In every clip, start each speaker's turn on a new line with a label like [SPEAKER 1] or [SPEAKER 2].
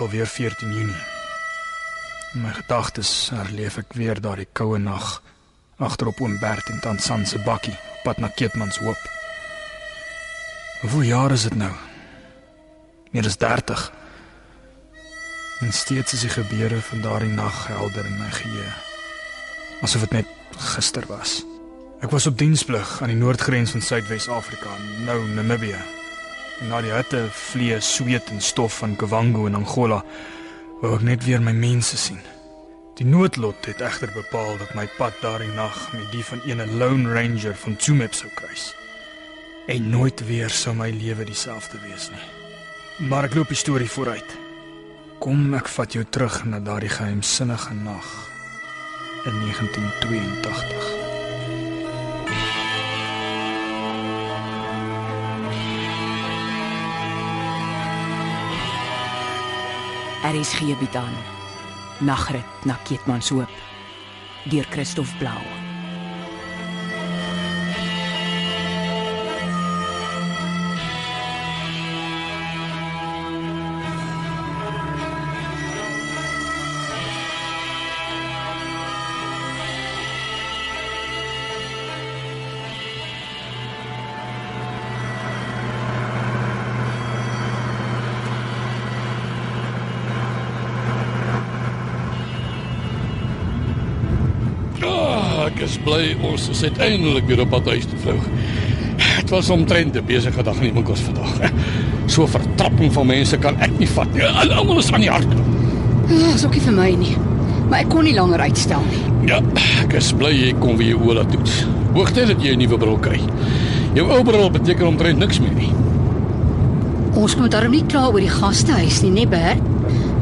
[SPEAKER 1] alweer 14 Junie. In my gedagtes herleef ek weer daardie koue nag agterop oom Bert en tant San se bakkie pad na Keetmans Hoop. Hoeveel jaar is dit nou? Meer as 30. En steeds is die gebeure van daardie nag helder in my geheue. Asof dit net gister was. Ek was op diensplig aan die noordgrens van Suidwes-Afrika, nou Namibië. En na die hitte, vlees, sweet en stof van Kavango in Angola, wou ek net weer my mense sien. Die noodlot het egter bepaal dat my pad daardie nag met die van 'n lone ranger van Tsumeb sou kruis. En nooit weer sou my lewe dieselfde wees nie. Maar ek loop die storie vooruit. Kom ek vat jou terug na daardie geheimsinnige nag in 1982.
[SPEAKER 2] Aries gee bied aan. Nagrit na Keetmanshoop deur Christof Blou.
[SPEAKER 3] Bly ons is uiteindelik weer op pad huis toe vlug. Dit was omtrent 'n besige dag in die winkels vandag. So vertrapping van mense kan ek nie vat nie. Al- Almal is aan die hart.
[SPEAKER 4] Ja, is ook nie vir my nie. Maar ek kon nie langer uitstel nie.
[SPEAKER 3] Ja, ek is bly jy kom weer oor laat toets. Hoogtyd dat jy 'n nuwe bril kry. Jou ou bril beteken omtrent niks meer nie.
[SPEAKER 4] Ons moet darm nie kla oor die gastehuis nie, nee Bert.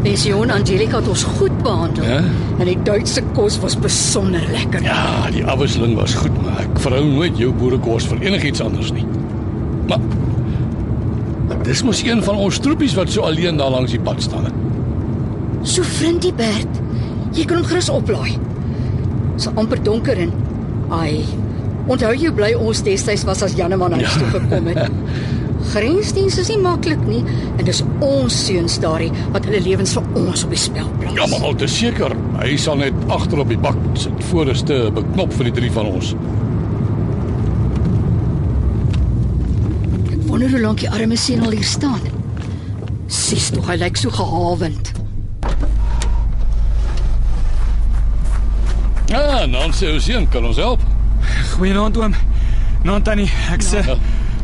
[SPEAKER 4] Pension Angelika het ons goed behandel.
[SPEAKER 3] Ja?
[SPEAKER 4] En die Duitse kos was besonder lekker.
[SPEAKER 3] Ja, die afwisseling was goed, maar ek verhou nooit jou boerekos vir enigiets anders nie. Maar, dis mos een van ons troepies wat so alleen daar langs die pad staan.
[SPEAKER 4] So vriendie Bert, jy kan hom gerus oplaai. So amper donker en ai. Onthou jy bly ons destyds was as Janneman huis
[SPEAKER 3] Ja.
[SPEAKER 4] toe gekom het. Grensdiens is nie maklik nie en dis ons seuns daarin wat hulle lewens vir ons op die spel plaas.
[SPEAKER 3] Ja, maar al te seker, hy sal net agter op die bak sit, voorste beknop vir die drie van ons.
[SPEAKER 4] Ek wonder hoe lank die arme seun al hier staan. Sis tog, hy lyk so gehawend.
[SPEAKER 3] Ja, Nancy Ocean kan ons help.
[SPEAKER 1] Goeienaand oom. Nou tannie, ek sê
[SPEAKER 3] Ja.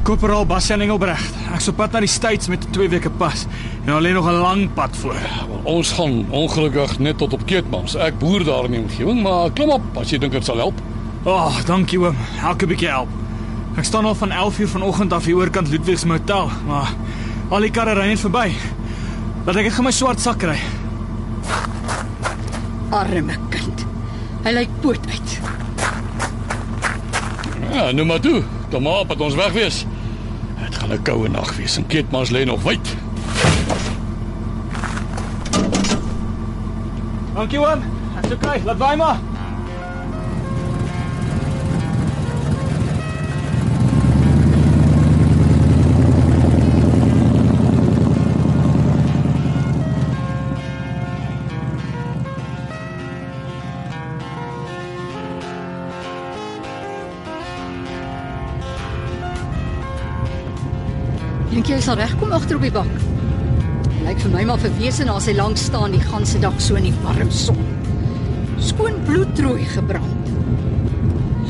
[SPEAKER 1] Korporaal Bastian Engelbregt. Ek's op pad na die States met 'n 2 weke pas. En daar lê nog 'n lang pad voor.
[SPEAKER 3] Wel, Ons gaan ongelukkig net tot op Keetmans. Ek boer daar in die omgewing, maar klim op as jy dink dit sal help.
[SPEAKER 1] Ag, oh, dankie oom. Elke bietjie help. Ek staan al van 11 uur vanoggend af hier oorkant Ludwigs Motel, maar al die karre ry net verby. Laat ek net gou my swart sak kry.
[SPEAKER 4] Arme kind. Hy lyk poot uit.
[SPEAKER 3] Ja, nou maar toe. Kom op, dat ons weg wees. Dit gaan 'n koue nag wees en Keetmans lê nog wyd.
[SPEAKER 1] Dankie oom. Ek's okay. Laat vaai maar.
[SPEAKER 4] Jy hy sal regkom agter op die bak? Lyk vir my maar verwese na sy lank staan die ganse dag so in die warm son. Skoon bloedrooi gebrand.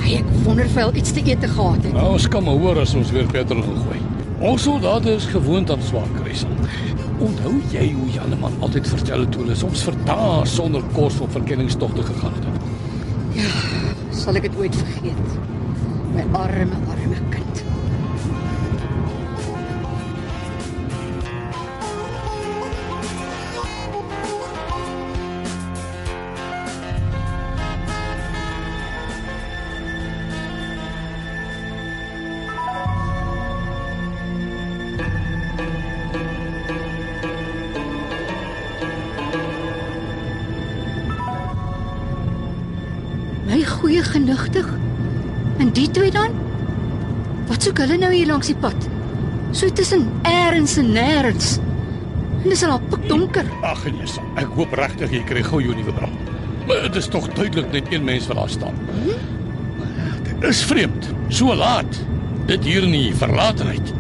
[SPEAKER 4] Hy ek wonder of hy al iets te eet gehad het.
[SPEAKER 3] Nou, ons kan maar hoor as ons weer petrol gaan gooi. Ons soldate is gewoond aan swaar kruising. Onthou jy hoe Janneman altyd vertel het hoe hulle soms vir dae sonder kos op verkenningstogte gegaan het?
[SPEAKER 4] Sal ek dit ooit vergeet? My arme, arme langs die pad? So tussen eers en nêrens. En dis al pikdonker.
[SPEAKER 3] Ag nee, son. Ek hoop regtig jy kry gou jou nuwe brand. Maar dit is tog duidelik net een mens wat daar staan. Dit is vreemd. So laat. Dit hier in die verlatenheid.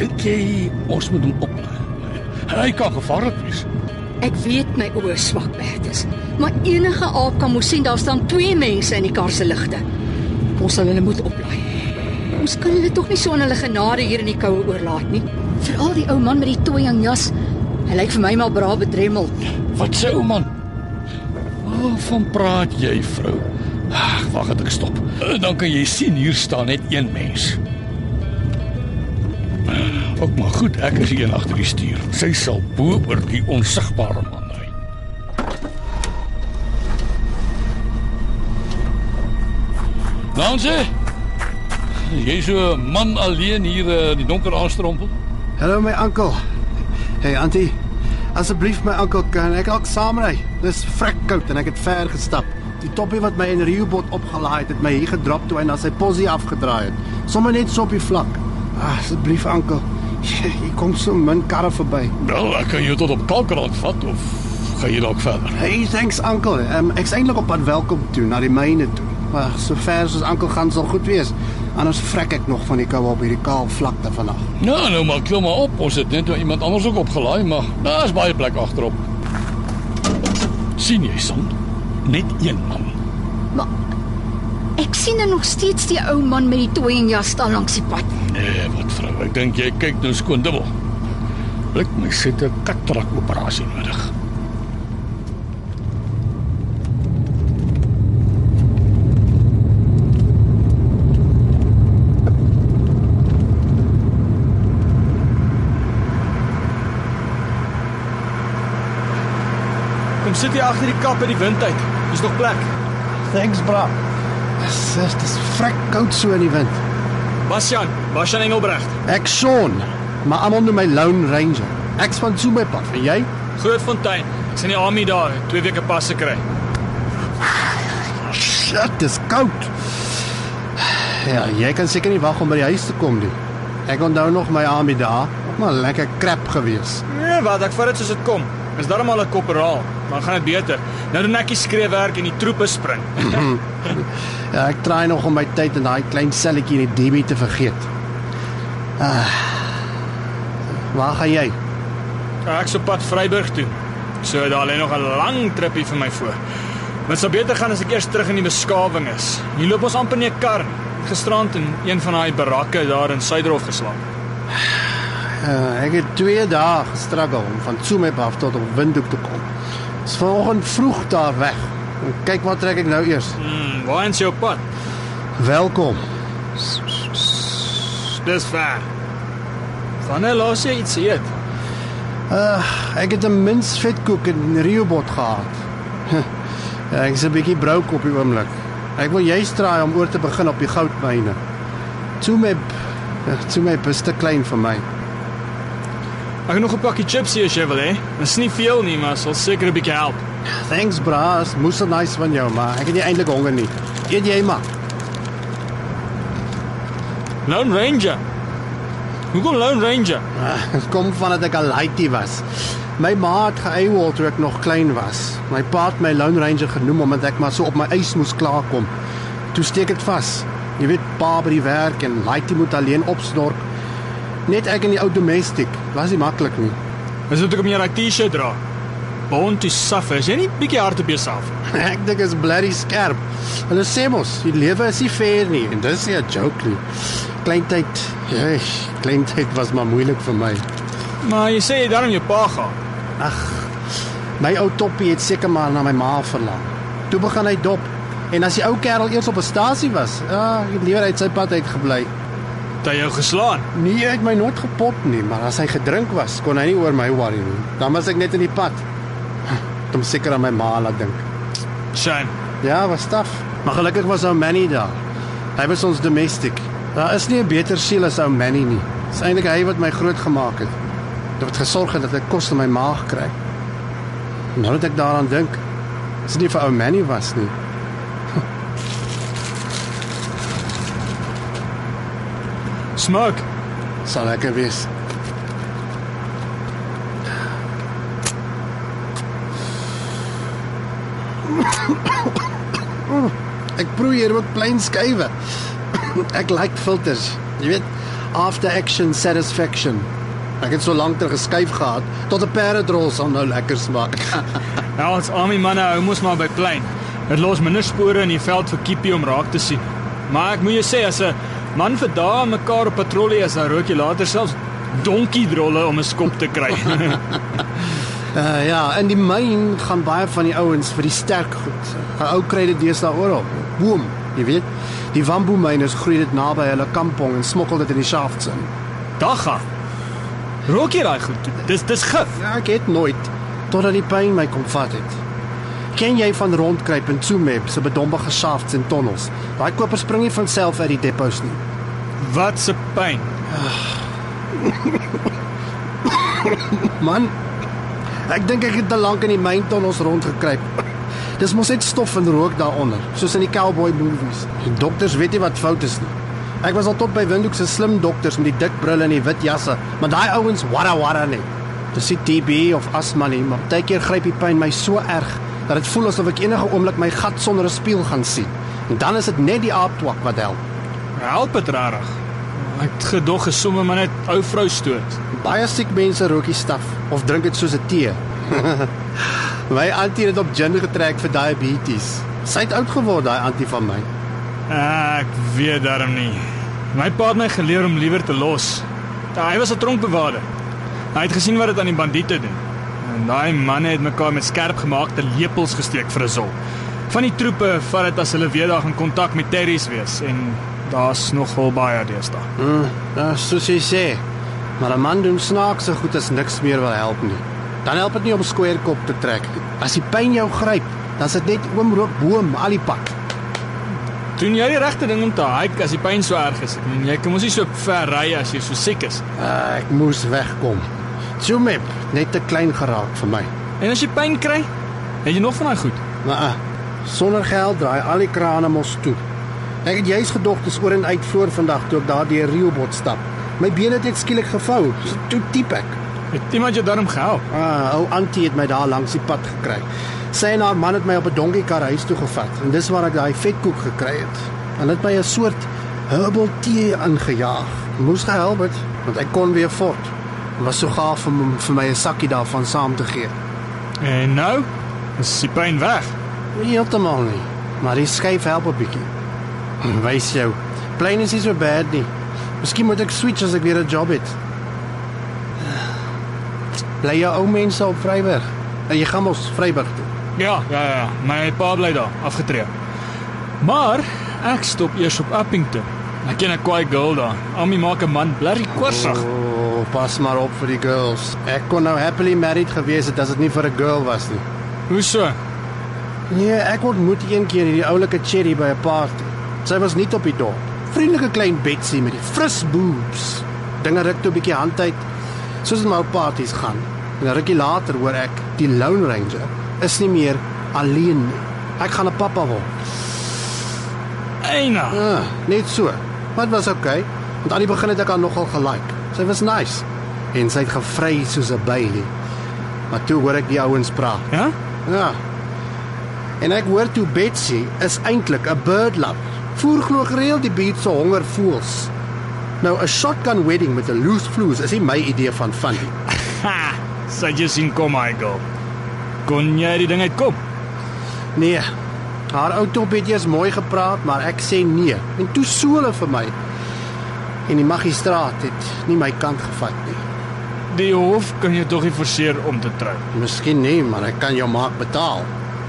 [SPEAKER 3] Dink jy ons moet hom op? Hy kan gevaarlik wees.
[SPEAKER 4] Ek weet my oë swak, Bertus, maar enige aap kan mos sien daar staan twee mense in die kar se ligte. Ons sal hulle moet oplaai. Ons kan hulle tog nie so aan hulle genade hier in die koue oorlaat nie. Veral die ou man met die tooi en jas. Hy lyk vir my maar bra bedremmeld.
[SPEAKER 3] Wat sê ou man? Waarvan praat jy, vrou? Ag, wag, ek stop. Eh, Dan kan jy sien hier staan net een mens. Ook maar goed, ek is hier agter die stuur. Sy sal bo oor die onsigbare man ry. Nancy, jy so man alleen hier eh, in die donker aanstrompel?
[SPEAKER 5] Hallo my oom. Hey auntie. Asseblief my oom, kan ek ook saamry? Dis vrek koud en ek het ver gestap. Die toppie wat my in Riobot opgelaai het, het my hier gedrop toe hy na sy posie afgedraai het. Sommige net so op die vlak. Ah, asseblief oom. Hier kom so min karre verby.
[SPEAKER 3] Wel, ek kan jou tot op Kalkrand vat of gaan jy dalk verder?
[SPEAKER 5] Hey, thanks oom. Um, ek's eintlik op pad welkom toe na die myne toe. Maar so ver as oom gaan sal goed wees. Anders vrek ek nog van die koue op hierdie kaal vlakte vandag.
[SPEAKER 3] Nou, nou maar klim maar op. Ons het net nou iemand anders ook opgelaai, maar daar's baie plek agterop. sien jy son? Net een man.
[SPEAKER 4] Maar ek sien dan nog steeds die ou man met die tooi en jas staan langs die pad.
[SPEAKER 3] Nee, wat vrou, ek dink jy kyk nou skoon dubbel. Blik my sit 'n katrak operasie nodig.
[SPEAKER 1] Sit hier agter die kap in die wind uit. Dis nog plek.
[SPEAKER 5] Thanks, bra. Dis dis- vrek koud so in die wind.
[SPEAKER 1] Basjan, Basjan Engelbregt.
[SPEAKER 5] Ek Sean, maar almal noem my Lone Ranger. Ek's van Zoomepad. En jy?
[SPEAKER 1] Grootfontein. Ek's in die army daar, 2 weke pas gekry.
[SPEAKER 5] Shit, dis koud. Ja, jy kan seker nie wag om by die huis te kom nie. Ek onthou nog my army dae, maar lekker krap gewees.
[SPEAKER 1] Nee, wat, ek vat dit soos dit kom. Is darm al 'n korporaal, maar gaan dit beter. Nou doen ek die skreeuwerk en die troepe spring.
[SPEAKER 5] Ja, ek try nog om my tyd in daai klein selletjie in die DB te vergeet. Ah. Waar gaan jy?
[SPEAKER 1] Ek is op pad Vryburg toe. So daar lê nog 'n lang tripie vir my voor. Dit sou beter gaan as ek eers terug in die beskawing is. Hier loop ons amper nie 'n kar. Gisterand in een van daai barakke daar in Suiderhof geslaap.
[SPEAKER 5] Uh, ek het 2 dae gestruggle om van Tsumeb af tot op Windhoek te kom. Dis vanoggend vroeg daar weg. En kyk wat trek ek nou eers.
[SPEAKER 1] Hmm, waar is jou pad?
[SPEAKER 5] Welkom.
[SPEAKER 1] Dis ver. Wanneer laas jy iets eet?
[SPEAKER 5] Uh, ek het 'n mins vetkoek in Riobot gehad. ek is 'n bietjie broke op die oomblik. Ek wil juist try om oor te begin op die goudmyne. Tsumeb, Tsumeb is te klein vir my.
[SPEAKER 1] Ek het nog 'n pakkie chips hier as jy wil hê. Dis nie veel nie, maar sal seker 'n bietjie help.
[SPEAKER 5] Thanks bras, moes so nice van jou, maar ek het nie eintlik honger nie. Eet jy maar.
[SPEAKER 1] Lone Ranger. Hoekom Lone Ranger?
[SPEAKER 5] Ah, Dit kom van dat ek al laaitie was. My ma het geëiwol toe ek nog klein was. My pa het my Lone Ranger genoem omdat ek maar so op my eis moes klaarkom. Toe steek dit vas. Jy weet pa by die werk en laaitie moet alleen opsnork. Net ek en die ou domestic. Was nie maklik nie.
[SPEAKER 1] Is dit hoekom jy daai T-shirt dra? Born to suffer. Is jy nie bietjie hard op jouself?
[SPEAKER 5] ek dink is bloody skerp. Hulle sê mos, die lewe is nie fair nie en dis nie 'n joke nie. Kleintyd, ja, kleintyd was maar moeilik vir my.
[SPEAKER 1] Maar jy sê jy daarom jou pa gehad.
[SPEAKER 5] Ag. My ou toppie het seker maar na my ma verlang. Toe begin hy dop. En as die ou kerel eers op 'n stasie was, ja, hy het liewer uit sy pad uit gebly.
[SPEAKER 1] Het hy jou geslaan?
[SPEAKER 5] Nee, hy het my nooit gepot nie, maar as hy gedrink was, kon hy nie oor my worry nie. Dan was ek net in die pad. Om seker aan my ma laat dink.
[SPEAKER 1] Shame.
[SPEAKER 5] Ja, was taaf. Maar gelukkig was ou Manny daar. Hy was ons domestic. Daar is nie 'n beter siel as ou Manny nie. Dis eintlik hy wat my groot gemaak het. Dit het gesorg het dat ek kos in my maag kry. Nou dat ek daaraan dink, as dit nie vir ou Manny was nie.
[SPEAKER 1] Smuk.
[SPEAKER 5] Sal lekker wees. Ek proe hier ook plain skuwe. Ek like filters. Jy weet, after action satisfaction. Ek het so lank ter geskuif gehad tot 'n perdrol sal nou lekker smaak.
[SPEAKER 1] ja, ons army manne hou mos maar by plain. Dit los minder spore in die veld vir kiepie om raak te sien. Maar ek moet jou sê as 'n man vir dae mekaar op patrollie is, dan rook jy later selfs donkie drolle om 'n skop te kry.
[SPEAKER 5] Uh, ja, in die myn gaan baie van die ouens vir die sterk goed. 'n Ou kry dit deesdae oral. Boom, jy weet. Die bamboemyners groei dit naby hulle kampong en smokkel dit in die shafts in.
[SPEAKER 1] Dagga. Rook jy daai goed? Dis dis gif.
[SPEAKER 5] Ja, ek het nooit totdat die pyn my kom vat het. Ken jy van rondkruip in Tsumeb se bedombige shafts en tonnels? Daai koper spring nie van self uit die depots nie.
[SPEAKER 1] Wat 'n pyn.
[SPEAKER 5] Man, ek dink ek het te lank in die myntonnels rondgekruip. Dis mos net stof en rook daaronder, soos in die cowboy movies. Die dokters weet nie wat fout is nie. Ek was al tot by Windhoek se slim dokters met die dik brille en die wit jasse, maar daai ouens warra warra net. Dis nie TB of asma nie, maar baie keer gryp die pyn my so erg dat dit voel asof ek enige oomblik my gat sonder 'n spieël gaan sien. En dan is dit net die aaptwak wat help.
[SPEAKER 1] Help dit rarig. Ek gedog gesomme maar net ou vrou stoot.
[SPEAKER 5] Baie siek mense rook die staf of drink dit soos 'n tee. my antie het op gin getrek vir diabetes. Sy het oud geword daai antie van my.
[SPEAKER 1] Ek weet darm nie. My pa het my geleer om liewer te los. Hy was 'n tronkbewaarder. Hy het gesien wat dit aan die bandiete doen. En daai manne het mekaar met skerp gemaakte lepels gesteek vir 'n sol. Van die troepe vat dit as hulle weer daar in kontak met terries wees en daar's nogal baie deesdae.
[SPEAKER 5] Mm, ja, soos jy sê. Maar 'n man doen snaakse goed as niks meer wil help nie. Dan help dit nie om skweerkop te trek nie. As die pyn jou gryp, dan is dit net oomrook boom al die pad.
[SPEAKER 1] Doen jy die regte ding om te hike as die pyn so erg is? Ek meen jy kan mos nie so ver ry as jy so siek is.
[SPEAKER 5] Uh, ek moes wegkom. Tsumeb net te klein geraak vir my.
[SPEAKER 1] En as jy pyn kry, het jy nog van daai goed.
[SPEAKER 5] Maar sonder geld draai al die krane mos toe. Ek het juis gedog dis oor en uit voor vandag toe ek daar deur Riobot stap. My bene het net skielik gevou. Toe diep ek.
[SPEAKER 1] Het iemand jou daarom gehelp?
[SPEAKER 5] Ah, ou Antie het my daar langs die pad gekry. Sy en haar man het my op 'n donkiekar huis toe gevat en dis waar ek daai vetkoek gekry het. Hulle het my 'n soort herbal tee aangejaag. Moes gehelp het want ek kon weer voort. Was so gaaf om vir my 'n sakkie daarvan saam te gee.
[SPEAKER 1] En nou, is die pyn weg.
[SPEAKER 5] Nie heeltemal nie, maar die skyf help 'n bietjie. Wys jou. Plain is nie so bad nie. Miskien moet ek switch as ek weer 'n job het. Bly jou ou mense op Vryburg. En jy gaan mos Vryburg toe.
[SPEAKER 1] Ja, ja, ja. My pa bly daar, afgetree. Maar ek stop eers op Appington. Ek ken 'n kwaai girl daar. Almy maak 'n man blerrie korsig.
[SPEAKER 5] Oh, pas maar op vir die girls. Ek kon nou happily married gewees het as dit nie vir 'n girl was nie.
[SPEAKER 1] Hoe so?
[SPEAKER 5] Nee, ek ontmoet een keer hierdie oulike Cherry by 'n party. Sy was nie op die dorp. Vriendelike klein Betsy met die fris boobs. Dinge ruk toe 'n bietjie hand uit. Soos dit maar op parties gaan. En 'n rukkie later hoor ek die Lone Ranger is nie meer alleen nie. Ek gaan 'n pappa word.
[SPEAKER 1] Eina.
[SPEAKER 5] Ja, net so. Maar dit was oukei, okay, want aan die begin het ek haar nogal gelike. Sy was nice en sy het gevry soos 'n Bailey. Maar toe hoor ek die ouens praat.
[SPEAKER 1] Ja?
[SPEAKER 5] Ja. En ek hoor toe Betsy is eintlik 'n bird lover. Voer glo gereeld die buurt se honger voels. Nou 'n shotgun wedding met 'n loose flues is nie my idee van fun nie.
[SPEAKER 1] Ha. Sy jy sien kom my girl. Kon jy die ding uitkom?
[SPEAKER 5] Nee. Haar ou top het eers mooi gepraat, maar ek sê nee. En toe so hulle vir my. En die magistraat het nie my kant gevat nie.
[SPEAKER 1] Die hof kan jou tog nie forceer om te trou.
[SPEAKER 5] Miskien nie, maar ek kan jou maak betaal.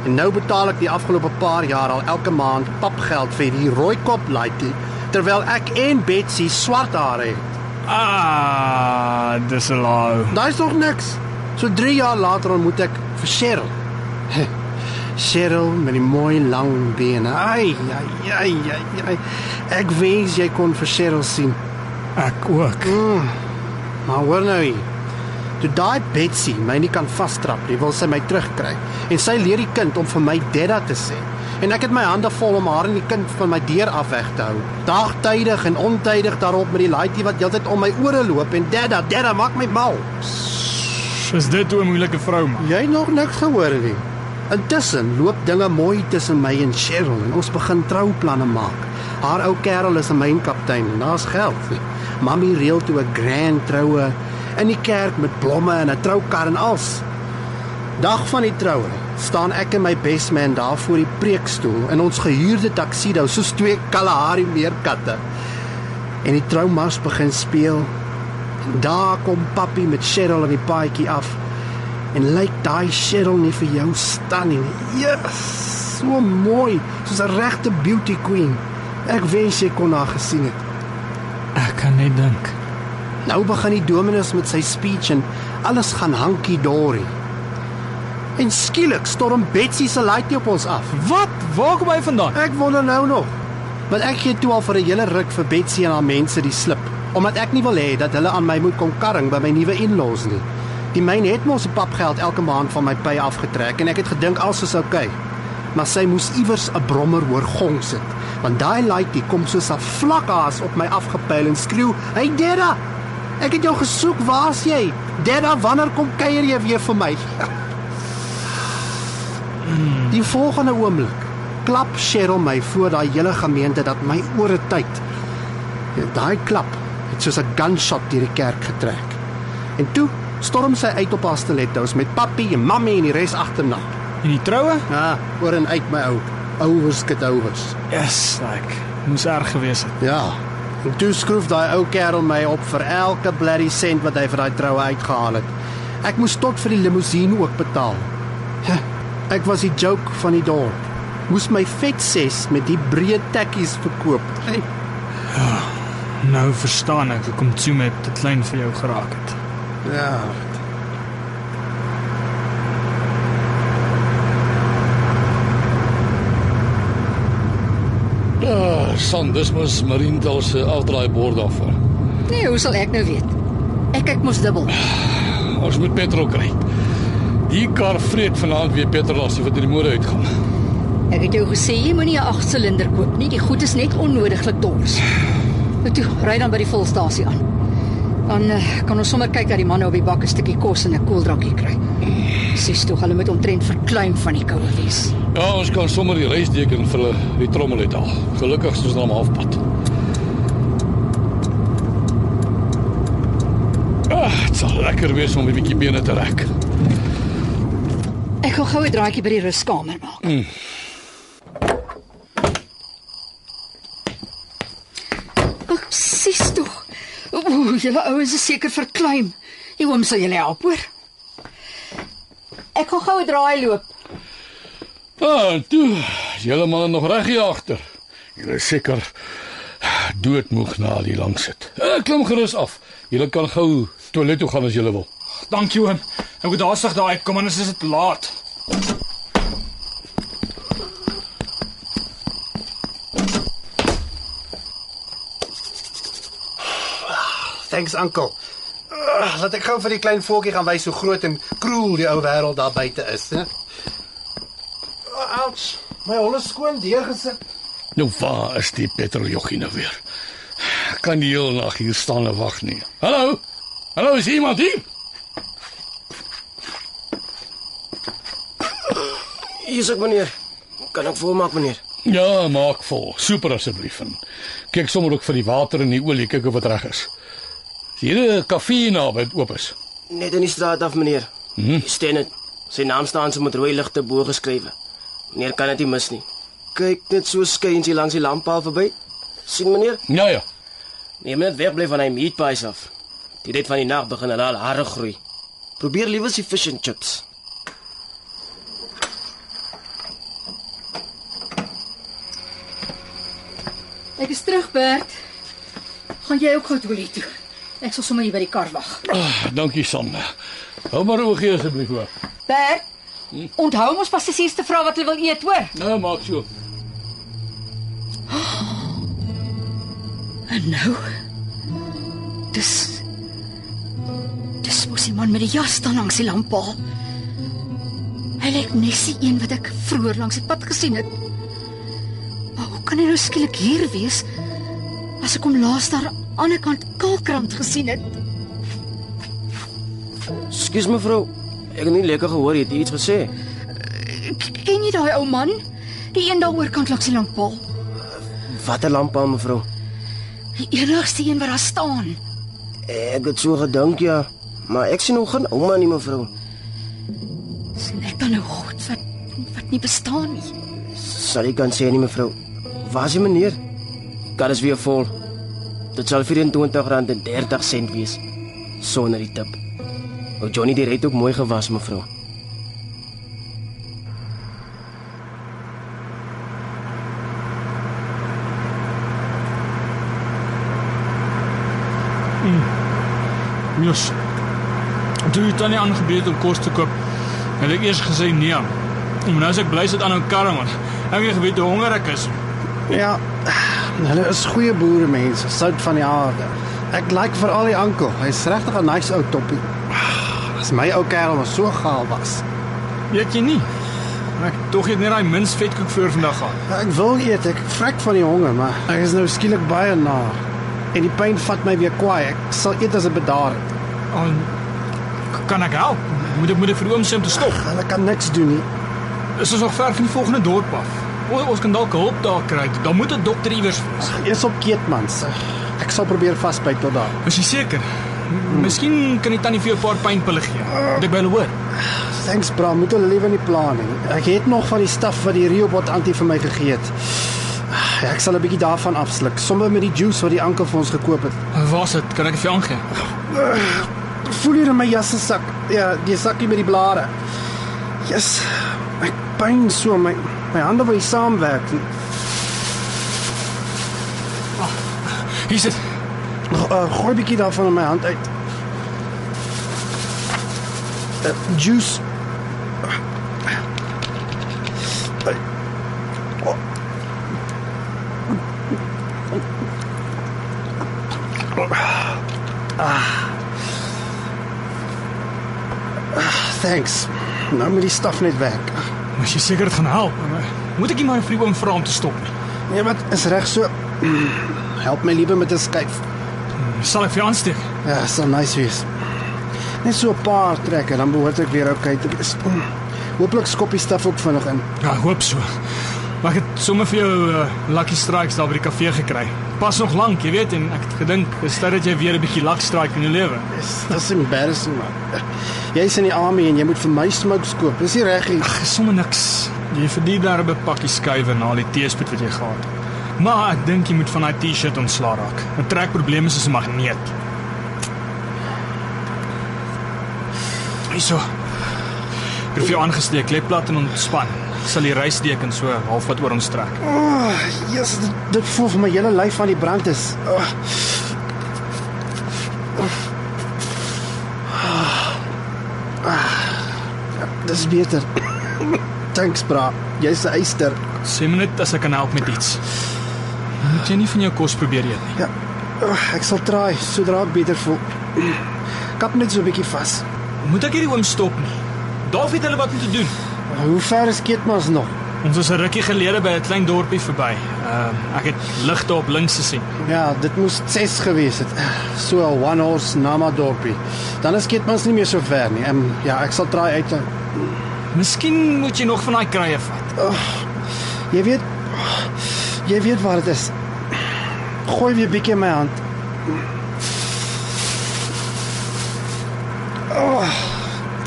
[SPEAKER 5] En nou betaal ek die afgelope paar jaar al elke maand papgeld vir die rooi kop laaitjie terwyl ek en Betsy swart hare het.
[SPEAKER 1] Ah, dis 'n laau.
[SPEAKER 5] Daai's nog niks. So 3 jaar later ontmoet ek vir Cheryl. Cheryl met die mooi lang bene. Ai, ai, ai, ai, ai. Ek wens jy kon vir Cheryl sien.
[SPEAKER 1] Ek ook.
[SPEAKER 5] Maar hoor nou hier. Toe daai Betsy my nie kan vastrap nie, wil sy my terugkry. En sy leer die kind om vir my dadda te sê. En ek het my hande vol om haar en die kind van my deur af weg te hou. Dagtydig en ontydig daarop met die laaitjie wat heeltyd om my ore loop en dadda, dadda maak my mal.
[SPEAKER 1] Is dit 'n moeilike vrou maak?
[SPEAKER 5] Jy nog niks gehoor nie. Intussen loop dinge mooi tussen my en Cheryl en ons begin trouplanne maak. Haar ou kerel is 'n mynkaptein en daar's geld. Mamy reël toe 'n grand troue in die kerk met blomme en 'n troukar en als. Dag van die troue staan ek en my bestman daar voor die preekstoel in ons gehuurde taksido soos twee Kalahari meerkatte. En die troumars begin speel. Daar kom papi met Cheryl op die paadjie af. En lyk daai Cheryl nie vir jou staan nie. Yes, so mooi, soos 'n regte beauty queen. Ek wens jy kon haar gesien het.
[SPEAKER 1] Ek kan net dink.
[SPEAKER 5] Nou begin die dominus met sy speech en alles gaan hankie dory. En skielik storm Betsy se laaitjie op ons af.
[SPEAKER 1] Wat? Waar kom hy vandaan?
[SPEAKER 5] Ek wonder nou nog. Want ek gee toe al vir 'n hele ruk vir Betsy en haar mense die slip, omdat ek nie wil hê dat hulle aan my moet kom karring by my nuwe in-laws nie. Die myn het mos 'n papgeld elke maand van my pay afgetrek en ek het gedink alles is oukei. Okay. Maar sy moes iewers 'n brommer hoor gong sit, want daai laaitjie kom soos 'n vlakhaas op my afgepyl en skreeu: "Hey Deda, ek het jou gesoek, waar's jy? Deda, wanneer kom kuier jy weer vir my?" Die volgende oomblik klap Cheryl my voor daai hele gemeente dat my ore tyd. Daai klap het soos 'n gunshot deur die kerk getrek. En toe storm sy uit op haar stilettos met papi en mammy en die res agterna.
[SPEAKER 1] En die troue?
[SPEAKER 5] Ja, oor en uit my ou. Ouers get ouers.
[SPEAKER 1] Yes, like moes erg gewees het.
[SPEAKER 5] Ja. En toe skroef daai ou kerel my op vir elke bloody sent wat hy vir daai troue uitgehaal het. Ek moes tot vir die limousine ook betaal. Ja, ek was die joke van die dorp. Moes my vet ses met die breë tekkies verkoop. Hey,
[SPEAKER 1] Nou verstaan ek hoekom Tsume te klein vir jou geraak het.
[SPEAKER 5] Ja.
[SPEAKER 3] Ah, Sandus mos Marintal se afdraaibord af.
[SPEAKER 4] Nee, hoe sal ek nou weet? Ek kyk mos dubbel.
[SPEAKER 3] Ons moet petrol kry. Die kar vreet vanaand weer petrol as jy in die mode uitgaan.
[SPEAKER 4] Ek het jou gesê jy moenie 'n 8-silinder koop nie. Die goed is net onnodiglik dors. Nou toe, ry dan by die volstasie aan. Dan uh, kan ons sommer kyk dat die manne op die bak 'n stukkie kos en 'n koeldrankie kry. Sies tog, hulle moet omtrent verklein van die koue wees.
[SPEAKER 3] Ja, ons kan sommer die reisdeken vir hulle die trommel uithaal. Gelukkig is ons nou maar halfpad. Ah, dit sal lekker wees om 'n bietjie bene te rek.
[SPEAKER 4] Ek gaan gou 'n draaitjie by die ruskamer maak. Mm. Ag, sies tog. Ooh, julle ouens is seker verklein. Die oom sal julle help, hoor. Ek gaan gou 'n draai loop.
[SPEAKER 3] Ah, toe, julle manne nog reg hier agter. Julle seker doodmoeg na al die lank sit. Eh, klim gerus af. Julle kan gou toilet toe gaan as julle wil.
[SPEAKER 1] Dankie oom. Ek moet haastig daar uitkom anders is dit laat.
[SPEAKER 5] Thanks uncle. Uh, laat ek gou vir die klein voeltjie gaan wys hoe groot en kroel die ou wêreld daar buite is, hè. Ouch. My is skoon deurgesit.
[SPEAKER 3] Nou waar is die petroljoggie nou weer? Ek Kan die hele nag hier staan en wag nie. Hallo? Hallo, is iemand hier?
[SPEAKER 6] Hier's ek meneer. Kan ek volmaak meneer?
[SPEAKER 3] Ja, maak vol. Super asseblief. En kyk sommer ook vir die water en die olie, kyk of dit reg is. Is hier 'n kafee naby wat oop is?
[SPEAKER 6] Net in die straat af meneer.
[SPEAKER 3] Hm?
[SPEAKER 6] Hier staan dit. Sy naam staan so met rooi ligte bo geskrywe. Meneer kan dit nie mis nie. Kyk net so skyn sy langs die lamppaal verby. sien meneer?
[SPEAKER 3] Ja ja.
[SPEAKER 6] Nee, moet net wegbly van hy meat pies af. Die tyd van die nag begin hulle al hare groei. Probeer liewer die fish and chips.
[SPEAKER 4] Ek is terug, Bert. Gaan jy ook gou toilet toe? Ek sal sommer hier by die kar wag.
[SPEAKER 3] Ah, dankie Sande. Hou maar oogie asseblief hoor.
[SPEAKER 4] Bert, onthou mos pas die siste vra wat hulle wil eet, hoor?
[SPEAKER 3] Nou maak so.
[SPEAKER 4] En nou? Dis Dis mos die man met die jas staan langs die lamppaal. Hy lyk net die een wat ek vroeër langs die pad gesien het. Maar hoe kan hy nou skielik hier wees as ek hom laas daar ander kant Kalkrand gesien het?
[SPEAKER 6] Skus mevrou. Ek het nie lekker gehoor jy het iets gesê.
[SPEAKER 4] Ken jy daai ou man? Die een daar oorkant langs die lamppaal.
[SPEAKER 6] Watter lamppaal mevrou?
[SPEAKER 4] Die enigste een wat daar staan.
[SPEAKER 6] Ek het so gedink ja, maar ek sien nog geen ouma nie mevrou.
[SPEAKER 4] Dis net dan nou goed wat wat nie bestaan nie.
[SPEAKER 6] Sal ek kan sê nie mevrou. Waar is die meneer? Kan is weer vol. Dit sal R24.30 wees sonder die tip. O Johnny die het ook mooi gewas mevrou.
[SPEAKER 1] Jy's. Toe het dan nie aangebied om kos te koop. Het ek eers gesê nee. Maar nou as ek bly sit aan 'n karre man. Ek het geweet hoe honger ek is.
[SPEAKER 5] Ja. Hulle is goeie boere mense, sout van die aarde. Ek like vir al die ankel. Hy's regtig 'n nice ou toppie. As my ou kerel maar so gaal was.
[SPEAKER 1] Weet jy nie? Ek tog het net daai mins vetkoek voor vandag gehad.
[SPEAKER 5] Ja, Ek wil eet, ek vrek van die honger, maar ek is nou skielik baie na. En die pyn vat my weer kwaai. Ek sal eet as dit bedaar het.
[SPEAKER 1] Oh, kan ek help? Moet ek moet ek vir oom sê om te stop?
[SPEAKER 5] Hulle kan niks doen nie.
[SPEAKER 1] Is ons nog ver van die volgende dorp af? Ons, ons kan dalk hulp daar kry. Daar moet 'n dokter iewers.
[SPEAKER 5] Eers op Keetmans. Ek sal probeer vasbyt tot daar.
[SPEAKER 1] Is jy seker? M- Miskien kan die tannie vir jou 'n paar pynpille gee. Moet ek by hulle hoor?
[SPEAKER 5] Thanks bra, moet hulle liewe nie pla nie. Ek het nog van die staf wat die Riobot anti vir my gegee het. Ja, ek sal 'n bietjie daarvan afsluk, sommer met die juice wat die ankel vir ons gekoop het.
[SPEAKER 1] Waar's dit? Kan ek dit vir jou aangee?
[SPEAKER 5] Voel hier in my jas se sak. Ja, die sakkie met die blare. Yes. Ek pyn so my my hande wil saamwerk nie.
[SPEAKER 1] Hier sit.
[SPEAKER 5] Uh, gooi 'n bietjie daarvan in my hand uit. Uh, juice. Thanks. Nou moet die staf net werk.
[SPEAKER 1] Mas jy seker dit gaan help? Moet ek nie maar vir oom vra om te stop nie?
[SPEAKER 5] Nee, wat is reg so. Help my liewe met 'n skuif.
[SPEAKER 1] Sal ek vir jou aansteek?
[SPEAKER 5] Ja, sal nice wees. Net so 'n paar trekke dan behoort ek weer okay te wees. Hooplik skop die staf ook vinnig in.
[SPEAKER 1] Ja, hoop so. Maar ek het sommer vir jou uh, lucky strikes daar by die kafee gekry. Pas nog lank, jy weet, en ek het gedink, is dit dat jy weer 'n bietjie luck strike in jou lewe.
[SPEAKER 5] Dis dis embarrassing man. Jy's in die army en jy moet vir my smokes koop. Dis nie reg nie.
[SPEAKER 1] Ag, sommer niks. Jy verdien daar 'n pakkie skuwe na al die teespoed wat jy gehad het. Maar ek dink jy moet van daai T-shirt ontslaa raak. 'n Trekprobleem is soos 'n magneet. Hyso. Ek het jou aangesteek, lê plat en ontspan. Sal die reisdeken so halfpad oor ons trek.
[SPEAKER 5] Oh, Jesus, dit, dit voel vir my hele lyf aan die brand is. Oh. Dis beter. Thanks bra. Jy's 'n eyster.
[SPEAKER 1] Sê my net as ek kan help met iets. Moet jy nie van jou kos probeer eet nie.
[SPEAKER 5] Ja. Oh, ek sal try sodra ek beter voel. Kap net so 'n bietjie vas.
[SPEAKER 1] Moet ek hierdie oom stop nie? Daar weet hulle wat om te doen.
[SPEAKER 5] Hoe ver is Keetmans nog?
[SPEAKER 1] Ons was 'n rukkie gelede by 'n klein dorpie verby. Ehm uh, ek het ligte op links gesien.
[SPEAKER 5] Ja, dit moes 6 gewees het. So 'n one horse Nama dorpie. Dan is Keetmans nie meer so ver nie. Ehm ja, ek sal try uit.
[SPEAKER 1] Miskien moet jy nog van daai kruie vat.
[SPEAKER 5] Jy weet jy weet waar dit is. Gooi weer bietjie in my hand. Oh,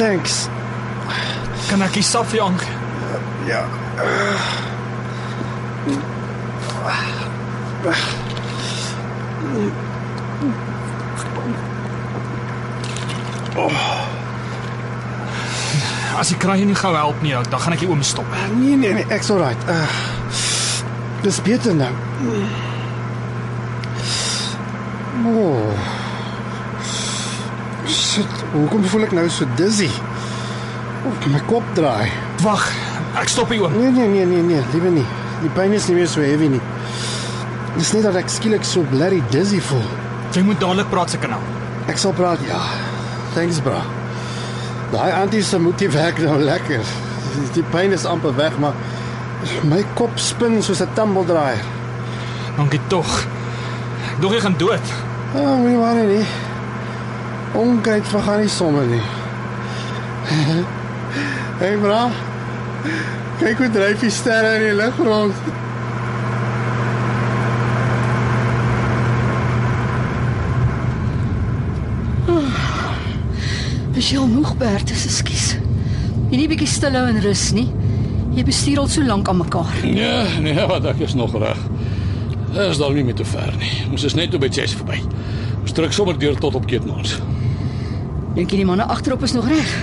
[SPEAKER 5] thanks.
[SPEAKER 1] Kan ek die sap vir jou aangee?
[SPEAKER 5] Ja.
[SPEAKER 1] As die kruie nie gou help nie, dan gaan ek die oom stop.
[SPEAKER 5] Nee nee nee, ek's alright. Uh, dis beter nou. Oh. Shit, hoekom voel ek nou so dizzy? Of my kop draai.
[SPEAKER 1] Wag, ek stop hier oom.
[SPEAKER 5] Nee nee nee nee nee, liewe nie. Die pyn is nie meer so heavy nie. Dis net dat ek skielik so blerry dizzy voel.
[SPEAKER 1] Jy moet dadelik praat se kanaal.
[SPEAKER 5] Ek sal praat, ja. Thanks bra. Daai antie se moet die werk nou lekker. Die, pyn is amper weg, maar my kop spin soos 'n tumbledraaier.
[SPEAKER 1] Dankie tog. Ek dog jy gaan dood.
[SPEAKER 5] Ja, oh, moenie worry nie. Onkyk vergaan nie sommer nie. hey bra. Kyk hoe dryf die sterre in die lug rond.
[SPEAKER 4] Is jy al moeg, Bertus? Ekskuus. Jy nie bietjie stil en rus nie. Jy bestuur al so lank aan mekaar.
[SPEAKER 3] Ja, nee, wat ek is nog reg. Dit is dalk nie meer te ver nie. Ons is net op by Chess verby. Ons trek sommer deur tot op Keetmans.
[SPEAKER 4] Dink jy die manne agterop is nog reg?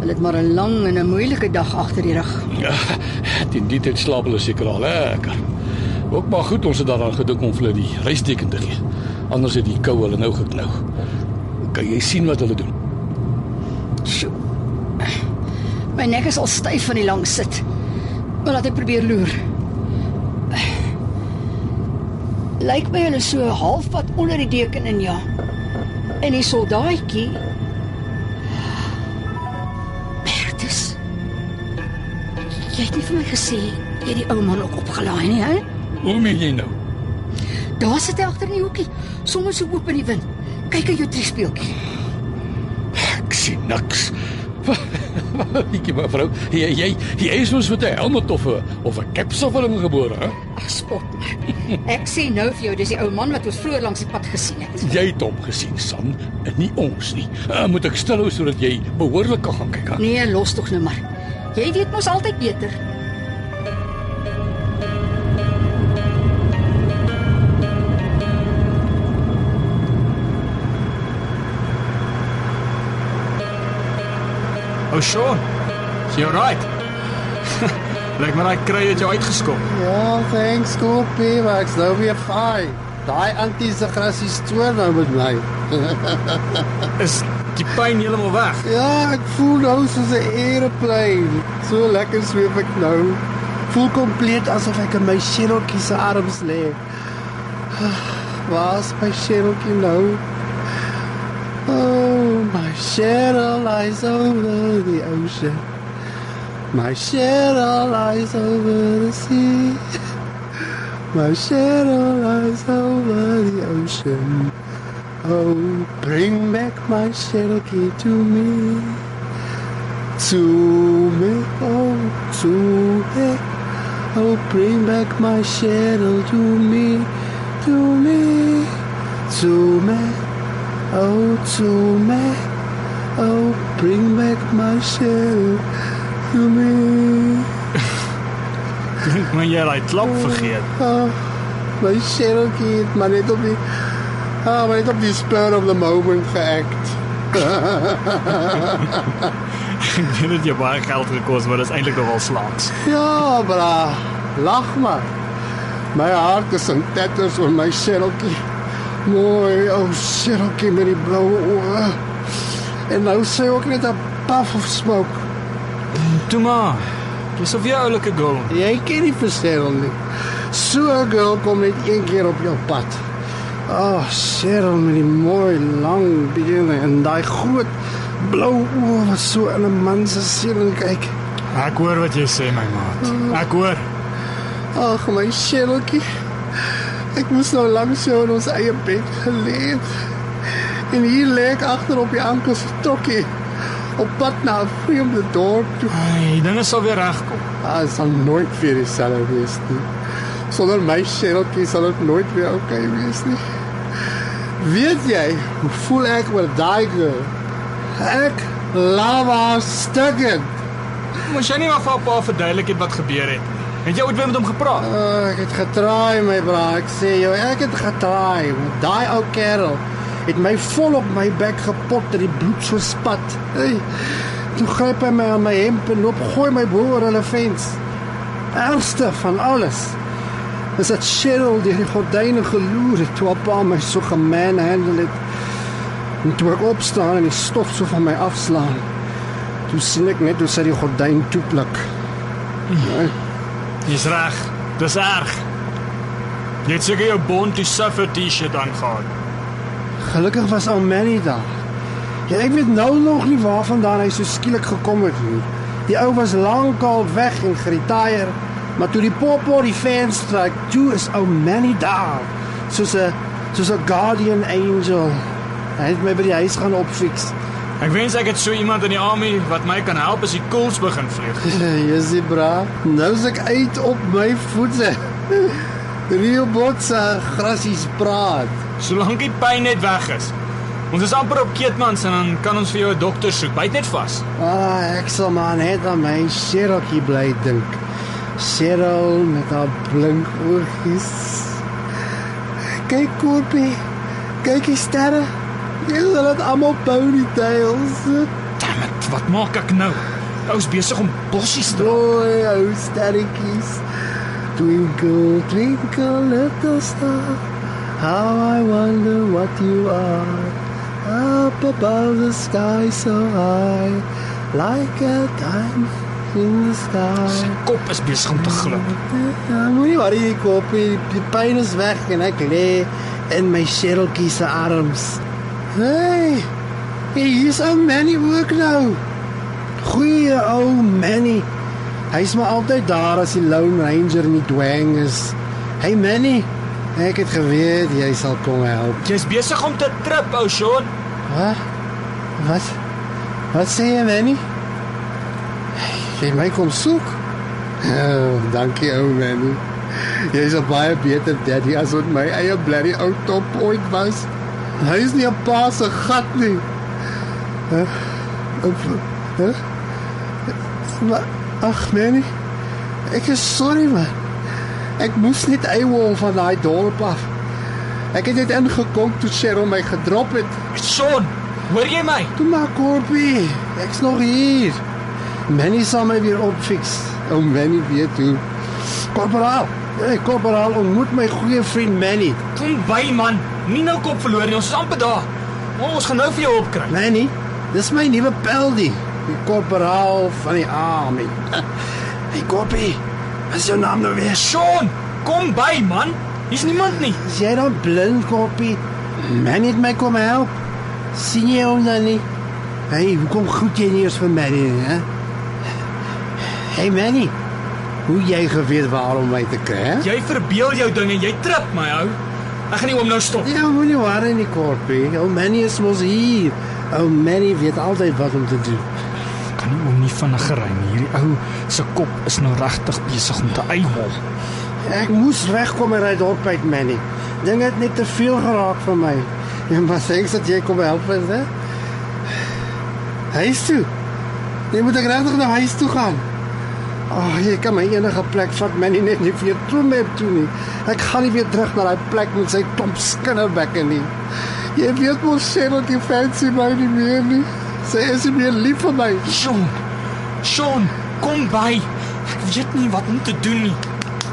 [SPEAKER 4] Hulle het maar 'n lang en 'n moeilike dag agter die rug.
[SPEAKER 3] Ja, teen die tyd slaap hulle seker al lekker. Ook maar goed ons het daaraan gedink om vir hulle die reisteken te gee. Anders het die kou hulle nou geknou. Kan jy sien wat hulle doen?
[SPEAKER 4] Sjoe. My nek is al styf van die lang sit. Maar laat ek probeer loer. Lyk my hulle so halfpad onder die deken in ja. En die soldaatjie Bertus. Jy het nie vir my gesê jy het die ou man ook opgelaai nie, hè?
[SPEAKER 3] Hoe meen jy nou?
[SPEAKER 4] Daar sit hy agter in die hoekie, sommer so oop in die wind. Kyk aan jou triespeeltjie.
[SPEAKER 3] Ek sien niks. Ek mevrou, jy jy jy is mos met 'n helm of 'n of 'n kapselvorm gebore, hè?
[SPEAKER 4] Ag spot my. Ek sê nou vir jou, dis die ou man wat ons vroeër langs die pad gesien het.
[SPEAKER 3] Jy het hom gesien, San, en nie ons nie. Uh, moet ek stil hou sodat jy behoorlik kan gaan kyk.
[SPEAKER 4] Nee, los tog nou maar. Jy weet mos altyd beter.
[SPEAKER 1] Oh Sean. Is jy alright? Lyk my daai kry het jou uitgeskop.
[SPEAKER 5] Ja, thanks, Koopie, maar ek's nou weer fyn. Daai antiese grasie stoor nou met my.
[SPEAKER 1] Is die pyn heeltemal weg?
[SPEAKER 5] Ja, ek voel nou soos 'n aeroplane. So lekker sweef ek nou. Voel kompleet asof ek in my sjelletjie se arms lê. Waar's my sjelletjie nou? Oh, my shadow lies over the ocean. My shadow lies over the sea. My shadow lies over the ocean. Oh, bring back my shadow key to me. To me, oh, to me. Oh, bring back my shadow to me. To me, to me. Oh, to me. Oh, bring back my shadow to me.
[SPEAKER 1] Dink my jy het daai klap vergeet.
[SPEAKER 5] Ah, my Cherokee het maar net op die Ah, maar net op die spur of the moment geact.
[SPEAKER 1] Dit jy baie geld gekos, maar dit is eintlik nogal slaaks.
[SPEAKER 5] Ja, bra. Lag maar. My hart is in tatters oor my Cherokee. Mooi, ou oh, Cherokee met die blou oë. En nou sê ook net 'n puff of smoke.
[SPEAKER 1] Toe maar. Dis of jy oulike girl.
[SPEAKER 5] Jy ken nie verstel nie. So 'n girl kom net een keer op jou pad. Ah, oh, Cheryl met die mooi lang bene en daai groot blou oë wat so in 'n man se siel kyk.
[SPEAKER 1] Ek hoor wat jy sê my maat. Ek hoor.
[SPEAKER 5] Ag, my Cherokee. Ek moes nou langs jou in ons eie bed gelê. En hier lê ek agter op die anker se tokkie op pad na 'n vreemde dorp toe.
[SPEAKER 1] Ai, dinge sal weer regkom.
[SPEAKER 5] Ah, dit sal nooit weer dieselfde wees nie. Sonder my Cherokee sal dit nooit weer okay wees nie. Weet jy, hoe voel ek oor daai girl? Ek lava stukken.
[SPEAKER 1] Moes jy nie maar vir 'n paar verduidelik het wat gebeur het? Het jy ooit weer met hom gepraat?
[SPEAKER 5] Oh, ek het getraai my bra, ek sê jou, ek het getraai. Daai ou kerel het my vol op my bek gepot dat die bloed so spat. Hey, toe gryp hy my aan my hemp en loop gooi my bo oor hulle vens. Ergste van alles is dat Cheryl deur die gordyne geloer het toe op my so gemanhandle het. En toe ek opstaan en die stof so van my afslaan. Toe sien ek net hoe sy die gordyn toepluk. Ja,
[SPEAKER 1] Jy's reg. Dis erg. Jy het seker jou Born to Suffer T-shirt aangetree.
[SPEAKER 5] Gelukkig was ou Manny daar. Ja, ek weet nou nog nie waarvandaan hy so skielik gekom het nie. Die ou was lankal weg en geretire, maar toe die popo die fans stryk, toe is ou Manny daar. Soos 'n soos 'n guardian angel. Hy het my by die huis gaan opfix.
[SPEAKER 1] Ek wens ek het so iemand in die army wat my kan help as die koels begin vlieg.
[SPEAKER 5] Jesusie bra. Nou is ek uit op my voete. Rio Botsa grassies praat.
[SPEAKER 1] Solank die pyn net weg is. Ons is amper op Keetmans en dan kan ons vir jou 'n dokter soek. Byt net vas.
[SPEAKER 5] Ah, ek sal maar net aan my Cherokee bly dink. Cheryl met haar blink oogies. Kyk Korpie. Kyk die sterre. Jy sal dit almal ponytails.
[SPEAKER 1] Damn it, wat maak ek nou? Ou's besig om bossies te
[SPEAKER 5] Mooi ou sterretjies. Twinkle, twinkle little star. How I wonder what you are. Up above the sky so high. Like a diamond in the sky.
[SPEAKER 1] kop is besig om te glip.
[SPEAKER 5] Ja, moenie worry nie, koppie. Die pyn is weg en ek lê in my Cherokee se arms. Hey. Hey, hier's ou Manny ook nou. Goeie ou Manny. Hy's maar altyd daar as die Lone Ranger nie dwang is. Hey Manny, ek het geweet jy sal kom help.
[SPEAKER 1] Jy's besig om te trip, ou Sean.
[SPEAKER 5] Wat? Wat? Wat sê jy, Manny? Jy my kom soek? Oh, dankie ou Manny. Jy's 'n baie beter daddy as wat my eie blerry ou top ooit was. Hy is nie 'n pa se gat nie. Huh? Huh? Maar ag Manny. Ek is sorry man. Ek moes net eiwol van daai dorp af. Ek het net ingekom toe Cheryl my gedrop het.
[SPEAKER 1] Sean, hoor jy my?
[SPEAKER 5] Toe maar Korpie, ek's nog hier. Manny sal my weer opfix. O Manny weet hoe. Korporaal, hey korporaal, ontmoet my goeie vriend Manny.
[SPEAKER 1] Kom by man. Nie nou kop verloor nie. Ons is amper daar. O, ons gaan nou vir jou opkry.
[SPEAKER 5] Manny, dis my nuwe peldie, die korporaal van die army. Hey Korpie, wat is jou naam nou weer?
[SPEAKER 1] Sean, kom by man. Hier's niemand nie.
[SPEAKER 5] Is jy dan blind Korpie? Manny het my kom help. sien jy hom dan nie? Hey, hoekom groet jy nie eers vir Manny nie, hè? Hey Manny, hoe jy geweet waar om my te kry, hè?
[SPEAKER 1] Jy verbeel jou dinge. Jy trip my ou. Ek gaan nie oom nou stop.
[SPEAKER 5] Ja, moenie worry nie, Korpie. Ou Manny is mos hier. Ou Manny weet altyd wat om te doen.
[SPEAKER 1] Kan nie oom nie vinnig ry nie. Hierdie ou se kop is nou regtig besig om te eihol.
[SPEAKER 5] Ek moes wegkom uit dorp uit, Manny. Dinge het net te veel geraak vir my. Ja, maar sês dat jy kom help is, hè? Huis toe. Jy moet ek regtig na huis toe gaan. Ag, oh, jy kan my enige plek vat, Manny, net nie vir toe mee toe nie. Ek gaan nie weer terug na daai plek met sy klomp skinderbekke nie. Jy weet mos sê dat jy fancy my nie meer nie. Sy is nie meer lief vir my.
[SPEAKER 1] Sean. Sean, kom by. Ek weet nie wat om te doen nie.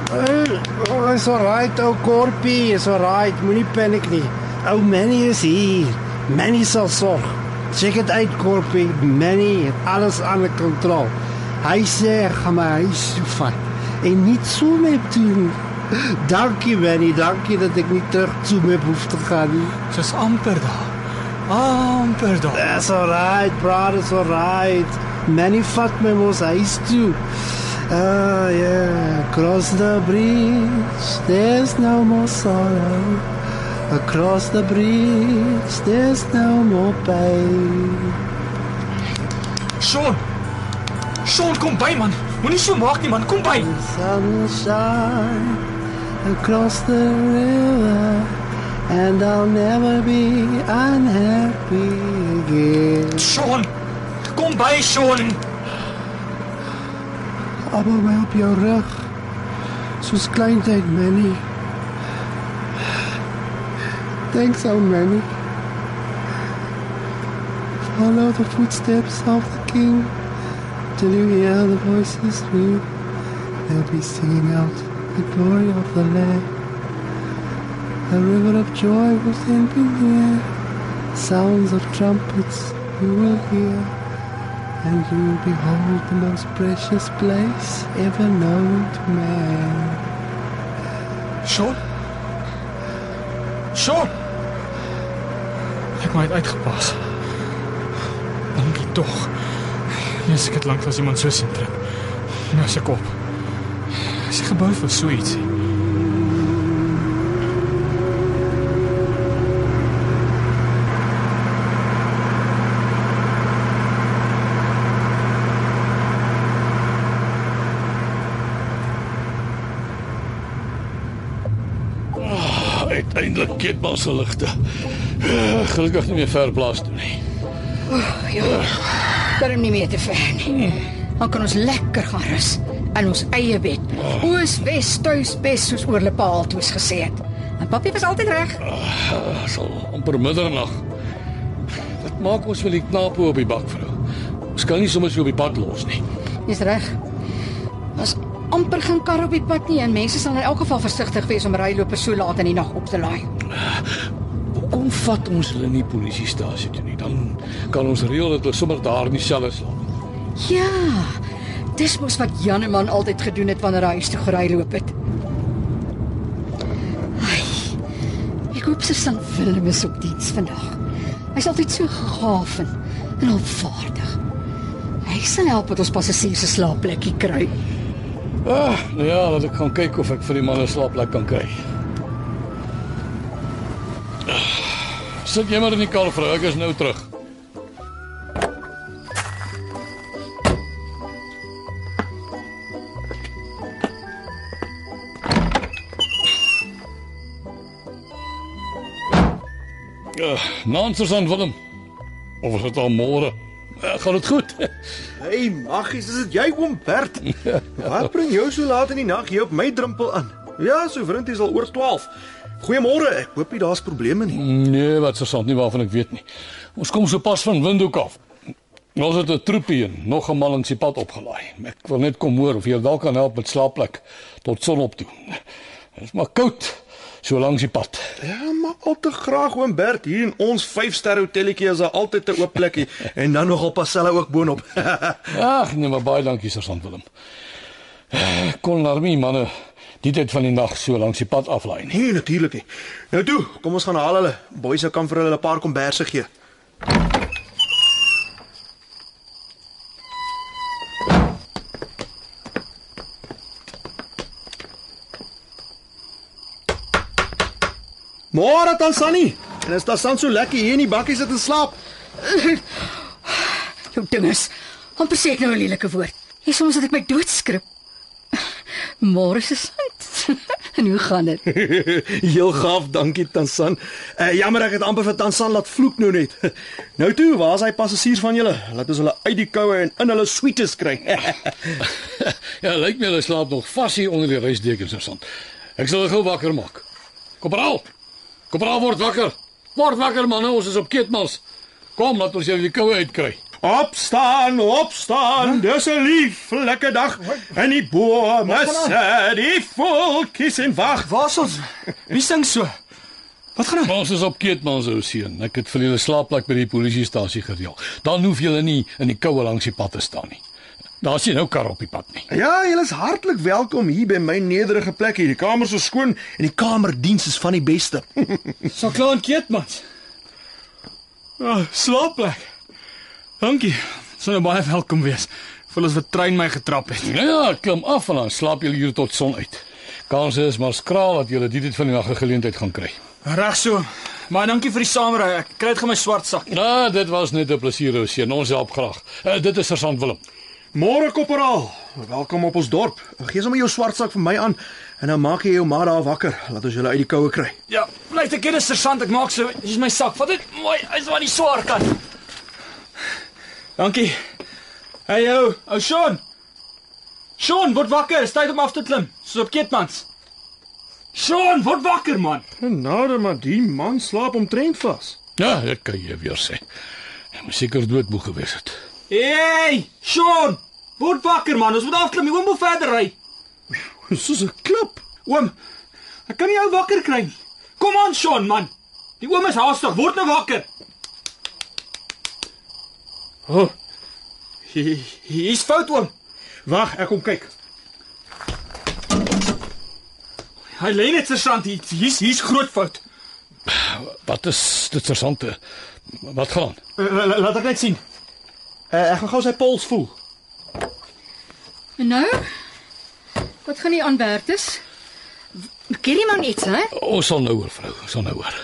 [SPEAKER 5] Hey, oh, is alright, ou Korpie, is alright, moenie paniek nie. Ou Manny is hier. Manny sal sorg. Check dit uit, Korpie. Manny het alles onder kontrole. Hy sê gaan my huis toe vat en nie so met doen. Dankie Manny, dankie dat ek nie terug toe met hoef te gaan nie.
[SPEAKER 1] Dis amper daar. Amper daar.
[SPEAKER 5] That's alright, brother, it's alright. Manny vat my mos huis toe. Ah, yeah, across the bridge, there's no more sorrow. Across the bridge, there's no more pain.
[SPEAKER 1] Sean. Sean, kom by man. Moenie so maak nie man. Kom by.
[SPEAKER 5] The sunshine across the river, and I'll never be unhappy again.
[SPEAKER 1] Sean. Kom by Sean.
[SPEAKER 5] Abba my op jou rug. Soos kleintyd, Manny. Thanks, ou Manny. Follow the footsteps of the king till you hear the voices ring. They'll be singing out the glory of the land. A river of joy will then be near. Sounds of trumpets you will hear and you will behold the most precious place ever known to man.
[SPEAKER 1] Sean. Sean. Ek het uitgepas. Dankie tog. Nee, Mens ek het lanklaas iemand so sien trip. Nou se kop. Sy er gebou vir so ietsie.
[SPEAKER 3] Ah, uiteindelik kyk maar se ligte. Uh, gelukkig nie meer ver plaas toe nie.
[SPEAKER 4] O, oh, ja. Uh hom nie meer te ver nie. Dan kan ons lekker gaan rus in ons eie bed. Oos, wes, tuis, bes soos oorle paal toe ons gesê het. En papi was altyd reg.
[SPEAKER 3] Uh, sal amper middernag. Wat maak ons vir die knape op die bak vrou? Ons kan nie sommer so op die pad los nie.
[SPEAKER 4] Dis reg. Ons amper geen kar op die pad nie en mense sal in elk geval versigtig wees om rylopers so laat in die nag op te laai.
[SPEAKER 3] Kom vat ons hulle nie polisiestasie toe nie. Dan kan ons reël dat hulle sommer daar in die selle slaap.
[SPEAKER 4] Ja. Dis mos wat Janeman altyd gedoen het wanneer hy huis toe gery loop het. Ai. Ek hoop sy son Willem is op diens vandag. Hy's altyd so gaaf en, en opvaardig. Hy sal help dat ons passasier se slaapplekkie kry.
[SPEAKER 3] Ah, nou ja, laat ek gaan kyk of ek vir die man 'n slaapplek kan kry. Sit jy maar in die kar vrou, ek is nou terug. Uh, Nansers aan Willem. Of is dit al môre? Uh, gaan dit goed?
[SPEAKER 7] Hey, maggies, is dit jy oom Bert? Wat bring jou so laat in die nag hier op my drempel aan? Ja, so vriend is al oor 12. Goeiemôre. Ek hoop nie daar's probleme nie.
[SPEAKER 3] Nee, wat sergeant nie waarvan ek weet nie. Ons kom so pas van Windhoek af. Ons het 'n troepie en nog 'n man langs die pad opgelaai. Ek wil net kom hoor of jy wel kan help met slaapplek tot sonop toe. Dit is maar koud so langs die pad.
[SPEAKER 7] Ja, maar al te graag oom Bert hier in ons 5-ster hotelletjie is daar altyd 'n oop plekkie en dan nog op passelle ook boonop.
[SPEAKER 3] Ag, nee, maar baie dankie sergeant Willem. Kon armie manne die tyd van die nag so langs die pad aflaai nie.
[SPEAKER 7] nee, natuurlik nie. Nou toe, kom ons gaan haal hulle. Boys kan vir hulle 'n paar komberse gee. Môre Tansani. En is Tansan so lekker hier in die bakkie sit en slaap?
[SPEAKER 4] Jou dinges. amper sê ek nou 'n lelike woord. Jy soms dat ek my doodskrik. Môre is dit. en hoe gaan dit?
[SPEAKER 7] Heel gaaf, dankie Tansan. Uh, jammer ek het amper vir Tansan laat vloek nou net. Nou toe, waar is hy passasiers van julle? Laat ons hulle uit die koue en in hulle suites kry.
[SPEAKER 3] ja, lyk my hulle slaap nog vas hier onder die reisdekens sergeant. Ek sal hulle gou wakker maak. Korporaal. Korporaal word wakker. Word wakker man, ons is op Keetmans. Kom, laat ons jou die koue uitkry.
[SPEAKER 7] Opstaan, opstaan. Dis 'n lieflike dag en die bome sê die voeltjies in wag.
[SPEAKER 1] Waar's ons? Wie sing so? Wat gaan aan?
[SPEAKER 3] Ons is op Keetmans ou seun. Ek het vir julle slaapplek by die polisiestasie gereël. Dan hoef julle nie in die koue langs die pad te staan nie. Daar's nie nou kar op die pad nie.
[SPEAKER 7] Ja, julle is hartlik welkom hier by my nederige plek hier. Die kamers is skoon en die kamerdiens is van die beste.
[SPEAKER 1] So klaar in Keetmans. Ah, slaapplek. Dankie. Sou nou baie welkom wees. Voel as wat trein my getrap het.
[SPEAKER 3] Nou ja, klim af en dan slaap julle hier tot son uit. Kans is maar skraal dat julle die tyd van die nag 'n geleentheid gaan kry.
[SPEAKER 1] Reg so. Maar dankie vir die saamry. Ek kry dit gaan my swart sak.
[SPEAKER 3] Nou, dit was net 'n plesier ou seun. Ons help graag. Uh, dit is Sergeant Willem.
[SPEAKER 7] Môre korporaal. Welkom op ons dorp. Gee sommer jou swart sak vir my aan en dan maak jy jou ma daar wakker. Laat ons julle uit die koue kry.
[SPEAKER 1] Ja, bly ek kennis sergeant. Ek maak so. Dis my sak. Vat dit mooi. Hy's maar die swaar kant. Dankie. Hey ou, ou Sean. Sean, word wakker. Dis tyd om af te klim. Soos op Keetmans. Sean, word wakker man.
[SPEAKER 7] Nou, maar die man slaap omtrent vas.
[SPEAKER 3] Ja, ek kan jy weer sê. Hy moet seker doodmoeg gewees het.
[SPEAKER 1] Hey, Sean, word wakker man. Ons moet afklim. Die oom moet verder ry.
[SPEAKER 7] Soos 'n klip.
[SPEAKER 1] Oom, ek kan nie jou wakker kry nie. Kom aan, Sean man. Die oom is haastig. Word nou wakker. Oh. Hier is fout oom.
[SPEAKER 7] Wag, ek kom kyk.
[SPEAKER 1] Hy lê net sergeant. Hier- Hier's hier's groot fout.
[SPEAKER 3] Wat is dit sergeant? Wat gaan?
[SPEAKER 7] Uh, la- la- laat ek net sien. Uh, ek gaan gou sy pols voel.
[SPEAKER 4] En nou? Wat gaan nie aan Bertus? Ken jy man iets, hè?
[SPEAKER 3] Ons sal nou hoor, vrou. Ons sal nou hoor.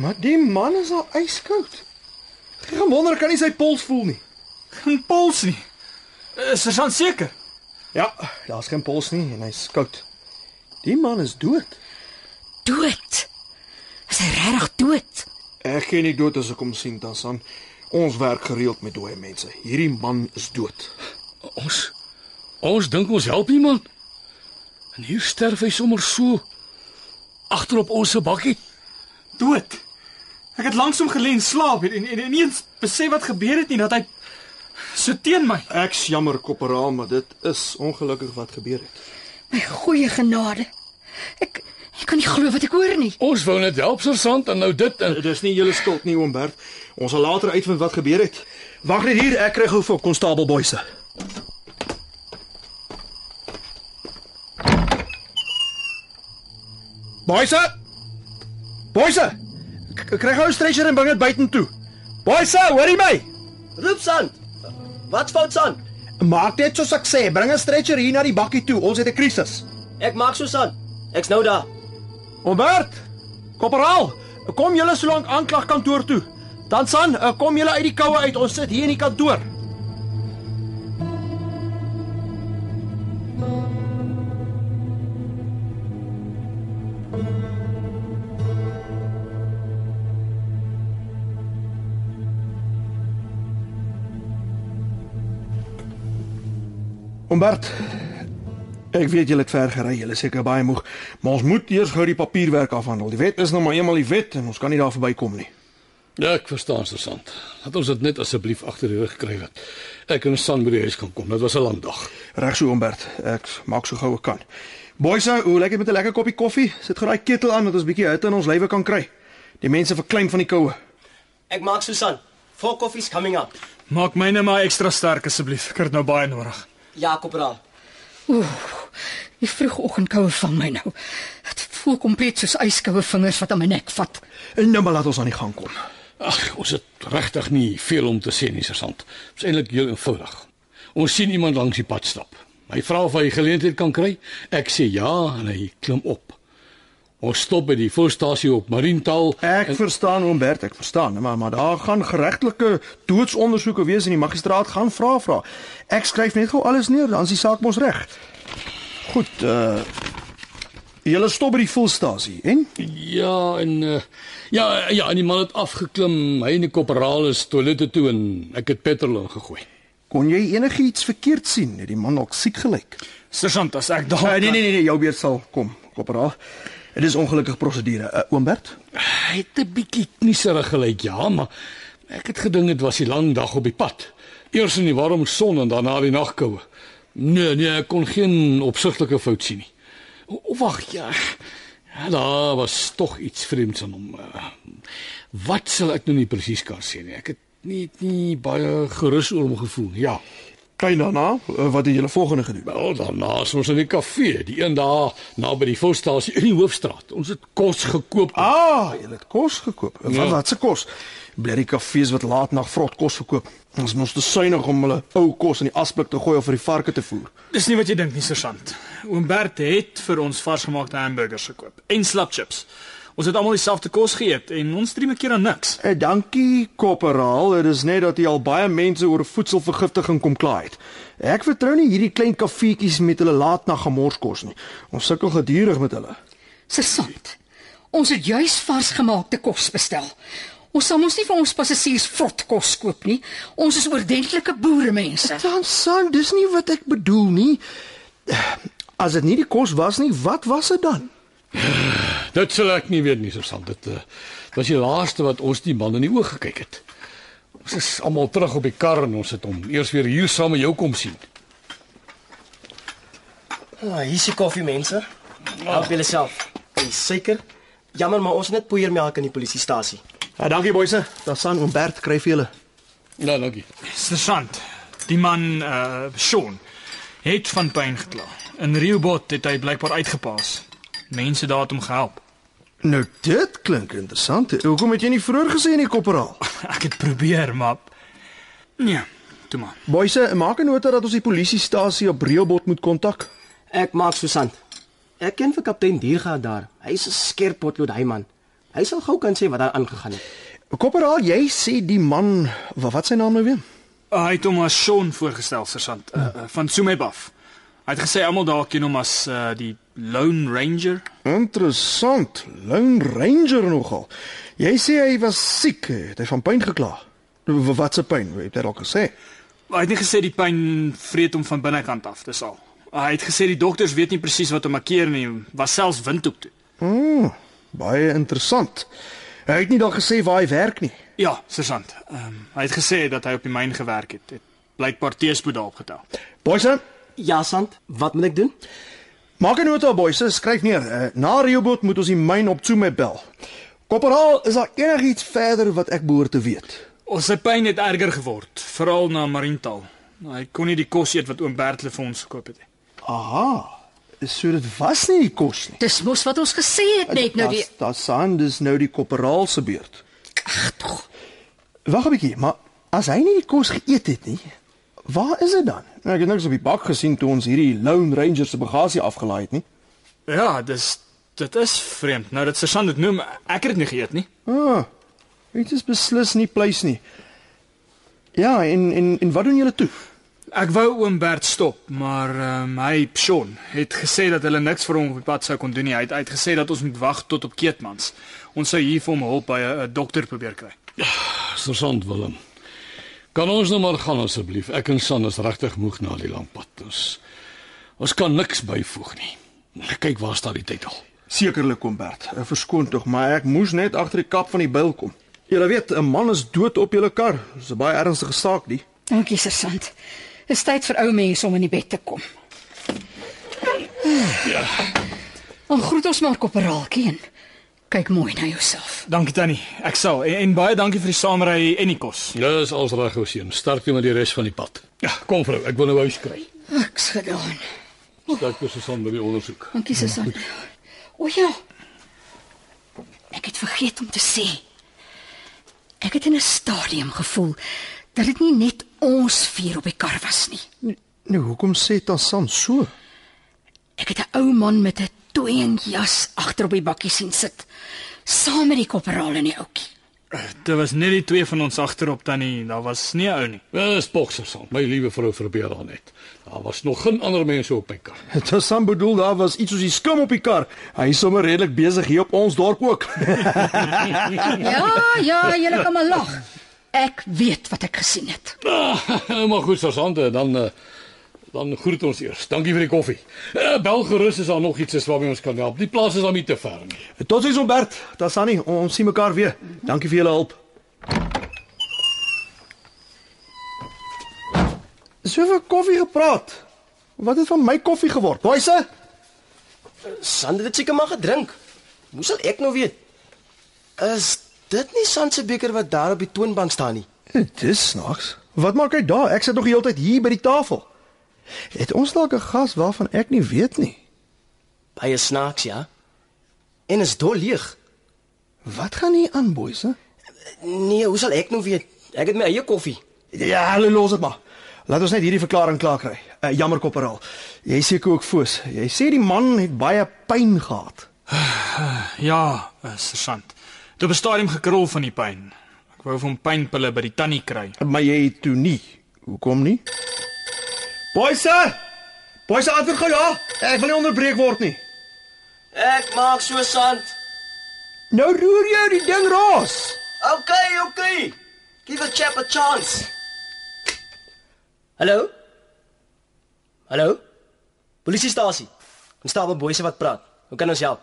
[SPEAKER 7] Maar die man is al yskoud. Gaan wonder kan nie sy pols voel nie.
[SPEAKER 1] Geen pols nie. Is sergeant seker?
[SPEAKER 7] Ja, daar's geen pols nie en hy's koud. Die man is dood.
[SPEAKER 4] dood? Is hy regtig dood?
[SPEAKER 7] Ek ken nie dood as ek hom sien, Tansan. Ons werk gereeld met dooie mense. Hierdie man is dood.
[SPEAKER 3] Ons ons dink ons help iemand. En hier sterf hy sommer so agterop ons se bakkie.
[SPEAKER 1] Dood. Ek het langs hom gelê en slaap en en, en ineens besef wat gebeur het nie dat hy so teen my.
[SPEAKER 7] Ek's jammer, korporaal, maar dit is ongelukkig wat gebeur het.
[SPEAKER 4] My goeie genade. Ek ek kan nie glo wat ek hoor nie.
[SPEAKER 3] Ons wou net help sergeant en nou dit en
[SPEAKER 7] Dis nie julle skuld nie, oom Bert. Ons sal later uitvind wat gebeur het. Wag net hier, ek kry gou vir konstabel Boyse. Boyse! Boyse! Kry gou 'n stretcher en bring dit buitentoe. Boyse, hoor jy my?
[SPEAKER 6] Roep San. Wat fout San?
[SPEAKER 7] Maak net soos ek sê, bring 'n stretcher hier na die bakkie toe. Ons het 'n krisis.
[SPEAKER 6] Ek maak so San. Ek's nou daar.
[SPEAKER 7] Oom Bert! Korporaal, kom julle so lank aanklagkantoor toe. Dan San, eh, kom julle uit die koue uit. Ons sit hier in die kantoor. Ombert, ek weet julle het ver gery, julle seker baie moeg, maar ons moet eers gou die papierwerk afhandel. Die wet is nou maar eenmal die wet en ons kan nie daar verbykom nie.
[SPEAKER 3] ja, ek verstaan sergeant. Laat ons dit net asseblief agter die rug kry dat ek en San by die huis kan kom. Dit was 'n lang dag.
[SPEAKER 7] Reg so, Ombert. Ek maak so gou ek kan. Boys, hoe lyk dit met 'n lekker koppie koffie? Sit gou daai ketel aan dat ons 'n bietjie hitte in ons lywe kan kry. Die mense verklein van die koue.
[SPEAKER 6] Ek maak so San. Four coffees coming up.
[SPEAKER 1] Maak myne maar ekstra sterk asseblief. Ek het nou baie nodig.
[SPEAKER 6] Ja, korporaal.
[SPEAKER 4] Die vroegoggendkoue vang my nou. Dit voel kompleet soos yskoue vingers wat aan my nek vat.
[SPEAKER 7] En nou maar laat ons aan die gang kom.
[SPEAKER 3] Ag, ons het regtig nie veel om te sê nie, sergeant. Dit is eintlik heel eenvoudig. Ons sien iemand langs die pad stap. Hy vra of hy geleentheid kan kry. Ek sê ja en hy klim op. Ons stop by die voorstasie op Mariental.
[SPEAKER 7] Ek en... verstaan Ombert, ek verstaan, maar maar daar gaan geregtelike doodsondersoeke wees en die magistraat gaan vra vra. Ek skryf net gou alles neer, dan is die saak mos reg. Goed, uh Julle stop by die volstasie, en?
[SPEAKER 3] Ja, en uh, ja, ja, en die man het afgeklim. Hy en die korporaal is toilette toe en ek het petrol ingegooi.
[SPEAKER 7] Kon jy enigiets verkeerd sien? Het die man dalk siek gelyk?
[SPEAKER 1] Sergeant, as ek dalk
[SPEAKER 7] Uh, nee nee nee, nee, jou beurt sal kom, korporaal. Dit is ongelukkige prosedure. Uh, Oombert?
[SPEAKER 3] Hy het 'n bietjie knieserig gelyk, ja, maar ek het gedink dit was 'n lang dag op die pad. Eers in die warm son en daarna die nagkoue. Nee, nee, ek kon geen opsigtelike fout sien nie. O, o, wag, ja. Ja, daar was tog iets vreemds aan hom. Uh, Wat sal ek nou nie presies kan sê nie. Ek het nie nie baie gerus oor hom gevoel. Ja.
[SPEAKER 7] Kyk daarna, uh, wat het julle volgende gedoen?
[SPEAKER 3] Wel, daarna is ons in die kafee, die een daar naby die volstasie in die hoofstraat. Ons het kos gekoop.
[SPEAKER 7] Ah, jy het kos gekoop.
[SPEAKER 3] Ja.
[SPEAKER 7] Wat wat se kos? Bly die kafees wat laat nag vrot kos verkoop. Ons moes te suinig om hulle ou kos in die asblik te gooi of vir die varke te voer.
[SPEAKER 1] Dis nie wat jy dink nie, sergeant. Oom Bert het vir ons varsgemaakte hamburgers gekoop en slapchips. Ons het almal dieselfde kos geëet en ons drie keer aan niks.
[SPEAKER 7] Eh, dankie, korporaal. Dit is net dat jy al baie mense oor voedselvergiftiging kom kla het. Ek vertrou nie hierdie klein kafeetjies met hulle laatnag gemorskos nie. Ons sukkel gedurig met hulle.
[SPEAKER 4] Sesant. Ons het juis varsgemaakte kos bestel. Ons sal mos nie vir ons passasiers vrot kos koop nie. Ons is oordentlike boeremense.
[SPEAKER 7] Dan son, dis nie wat ek bedoel nie. As dit nie die kos was nie, wat was dit dan?
[SPEAKER 3] Dit sal ek nie weet nie, Susan. Dit uh, was die laaste wat ons die man in die oë gekyk het. Ons is almal terug op die kar en ons het hom eers weer hier saam met jou kom sien.
[SPEAKER 6] Ah, hier is die koffie mense. Help julle self. En suiker. Jammer maar ons het net poeiermelk in die polisiestasie.
[SPEAKER 7] Ja, dankie boeise. Dan san Ombert kry vir julle.
[SPEAKER 3] Ja, dankie.
[SPEAKER 1] Sergeant, die man uh Sean het van pyn gekla. In Riobot het hy blykbaar uitgepaas. Mense daar het hom gehelp.
[SPEAKER 7] Nou dit klink interessant. Hoekom het jy nie vroeër gesê nie, korporaal?
[SPEAKER 1] Ek het probeer, maar nee, toe maar.
[SPEAKER 7] Boeise, maak 'n nota dat ons die polisiestasie op Reelbot moet kontak.
[SPEAKER 6] Ek maak Susan. Ek ken vir kaptein Dierga daar. Hy's 'n skerp potlood hy man. Hy sal gou kan sê wat daar aangegaan het.
[SPEAKER 7] Korporaal, jy sê die man, wat wat sy naam nou weer?
[SPEAKER 1] Uh, hy het hom as Sean voorgestel, sergeant, uh, uh, van Sumebaf. Hy het gesê almal daar ken hom as uh, die Lone Ranger?
[SPEAKER 7] Interessant. Lone Ranger nogal. Jy sê hy was siek, het hy van pyn gekla. Wat se pyn? Het hy dalk gesê?
[SPEAKER 1] Hy het nie gesê die pyn vreet hom van binnekant af, dis al. Hy het gesê die dokters weet nie presies wat hom makkeer nie, was selfs windhoek toe.
[SPEAKER 7] Mm, baie interessant. Hy het nie dalk gesê waar hy werk nie.
[SPEAKER 1] Ja, sergeant. Ehm um, hy het gesê dat hy op die myn gewerk het. Het blykbaar teespoed daar opgetel.
[SPEAKER 7] Boyse,
[SPEAKER 6] Ja, Sant, wat moet ek doen?
[SPEAKER 7] Maak 'n nota boyse, skryf neer. Uh, na Rehoboth moet ons die myn op Tsume bel. Korporaal, is daar enigiets verder wat ek behoort te weet?
[SPEAKER 1] Ons sy pyn het erger geword, veral na Mariental. Hy kon nie die kos eet wat oom Bertle vir ons gekoop het nie.
[SPEAKER 7] Aha. So dit was nie die kos nie.
[SPEAKER 4] Dis mos wat ons gesê het net nou die
[SPEAKER 7] Das das sand is nou die korporaal se beurt.
[SPEAKER 4] Ag tog.
[SPEAKER 7] Wag 'n bietjie, maar as hy nie die kos geëet het nie, waar is dit dan? Nou, ek het niks op die bak gesien toe ons hierdie Lone Ranger se bagasie afgelaai het nie.
[SPEAKER 1] Ja, dis dit is vreemd. Nou dat sergeant dit noem, ek het dit nie geëet nie.
[SPEAKER 7] Ah. Dit is beslis nie pleis nie. Ja, en en en wat doen julle toe?
[SPEAKER 1] Ek wou oom Bert stop, maar ehm um, hy Sean het gesê dat hulle niks vir hom op die pad sou kon doen nie. Hy het uitgesê dat ons moet wag tot op Keetmans. Ons sou hier vir hom hulp by 'n dokter probeer kry.
[SPEAKER 3] Sergeant Willem. Kan ons nou maar gaan asseblief? Ek en San is regtig moeg na die lang pad. Ons ons kan niks byvoeg nie. Kyk waar staan die tyd al.
[SPEAKER 7] Sekerlik kom Bert. Eh, Verskoon tog, maar ek moes net agter die kap van die byl kom. Julle weet, 'n man is dood op julle kar. Dis 'n baie ernstige saak, die.
[SPEAKER 4] Dankie, sergeant. Dis tyd vir ou mense om in die bed te kom. Ja. Dan groet ons maar koperaaltjie en kyk mooi na jouself.
[SPEAKER 1] Dankie Tannie. Ek sal en, en baie dankie vir die saamry en die kos.
[SPEAKER 3] Dis alles reg ou seun. Sterkte met die res van die pad. Ja, kom vrou, ek wil nou huis kry.
[SPEAKER 4] Ek's gedaan.
[SPEAKER 3] Sterkte Susan by die ondersoek.
[SPEAKER 4] Dankie, sergeant. O ja. Ek het vergeet om te sê. Ek het in 'n stadium gevoel dat dit nie net ons vier op die kar was nie.
[SPEAKER 7] Nou, hoekom sê Tassan so?
[SPEAKER 4] Ek het 'n ou man met 'n tweeënjas agter op die bakkie sien sit, saam met die korporaal en die ouetjie.
[SPEAKER 1] Dit was net die twee van ons agterop Tannie. Daar was nie 'n ou nie.
[SPEAKER 3] Dis Boxerson, my liewe vrou verbeel haar net. Daar was nog geen ander mense op my kar.
[SPEAKER 7] Tassan bedoel daar was iets soos die skim op die kar. Hy is sommer redelik besig hier op ons dorp ook.
[SPEAKER 4] Ja, ja, julle kan maar lag. Ek weet wat ek gesien het.
[SPEAKER 3] Ah, maar goed, Sergeant, dan uh, dan groet ons eers. Dankie vir die koffie. Uh, bel gerus as daar nog iets is waarmee ons kan help. Die plaas is al nie te ver nie.
[SPEAKER 7] Totsiens Ombert. Tassan, ons sien mekaar weer. Dankie vir julle hulp. Soveel koffie gepraat. Wat het van my koffie geword? Boyse?
[SPEAKER 6] Sant het dit seker maar gedrink. Hoe sal ek nou weet? Is dit nie Sant se beker wat daar op die toonbank staan nie?
[SPEAKER 7] Dis snaaks. Wat maak hy daar? Ek sit nog die hele tyd hier by die tafel. Het ons dalk 'n gas waarvan ek nie weet nie?
[SPEAKER 6] Baie snaaks, ja. En is dol leeg.
[SPEAKER 7] Wat gaan hier aan, boyse?
[SPEAKER 6] Nee, hoe sal ek nou weet? Ek het my eie koffie.
[SPEAKER 7] Ja, hulle los dit maar. Laat ons net hierdie verklaring klaar kry. Uh, jammer kopperal. Jy seker ook foos. Jy sê die man het baie pyn gehad.
[SPEAKER 1] Ja, uh, sergeant. Dit op 'n stadium gekrul van die pyn. Ek wou vir hom pynpille by die tannie kry.
[SPEAKER 7] Maar jy het toe nie. Hoekom nie? Boyse! Boyse antwoord gou ja. Ek wil nie onderbreek word nie.
[SPEAKER 6] Ek maak so Sant.
[SPEAKER 7] Nou roer jy die ding raas.
[SPEAKER 6] Okay, okay. Give a chap a chance. Hallo? Hallo? Polisiestasie. Konstabel Boyse wat praat. Hoe kan ons help?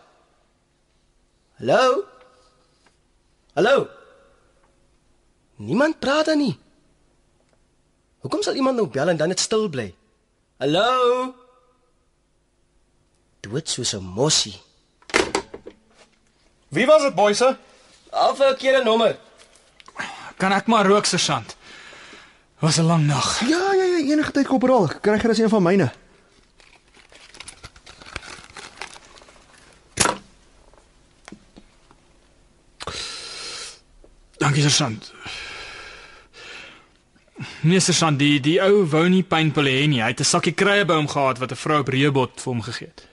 [SPEAKER 6] Hallo? Hallo? Niemand praat dan nie. Hoekom sal iemand nou bel en dan net stil bly? Hallo? Dood soos 'n mossie.
[SPEAKER 7] Wie was dit, boyse?
[SPEAKER 6] Af 'n keer 'n nommer.
[SPEAKER 1] Kan ek maar rook, sergeant? Was 'n lang nag.
[SPEAKER 7] Ja, ja, ja, enige tyd kopperal. Kry gerus een van myne.
[SPEAKER 1] Dankie, sergeant. Nee, sergeant, die die ou wou nie pynpille hê nie. Hy het 'n sakkie kruie by hom gehad wat 'n vrou op Reebot vir hom gegee het.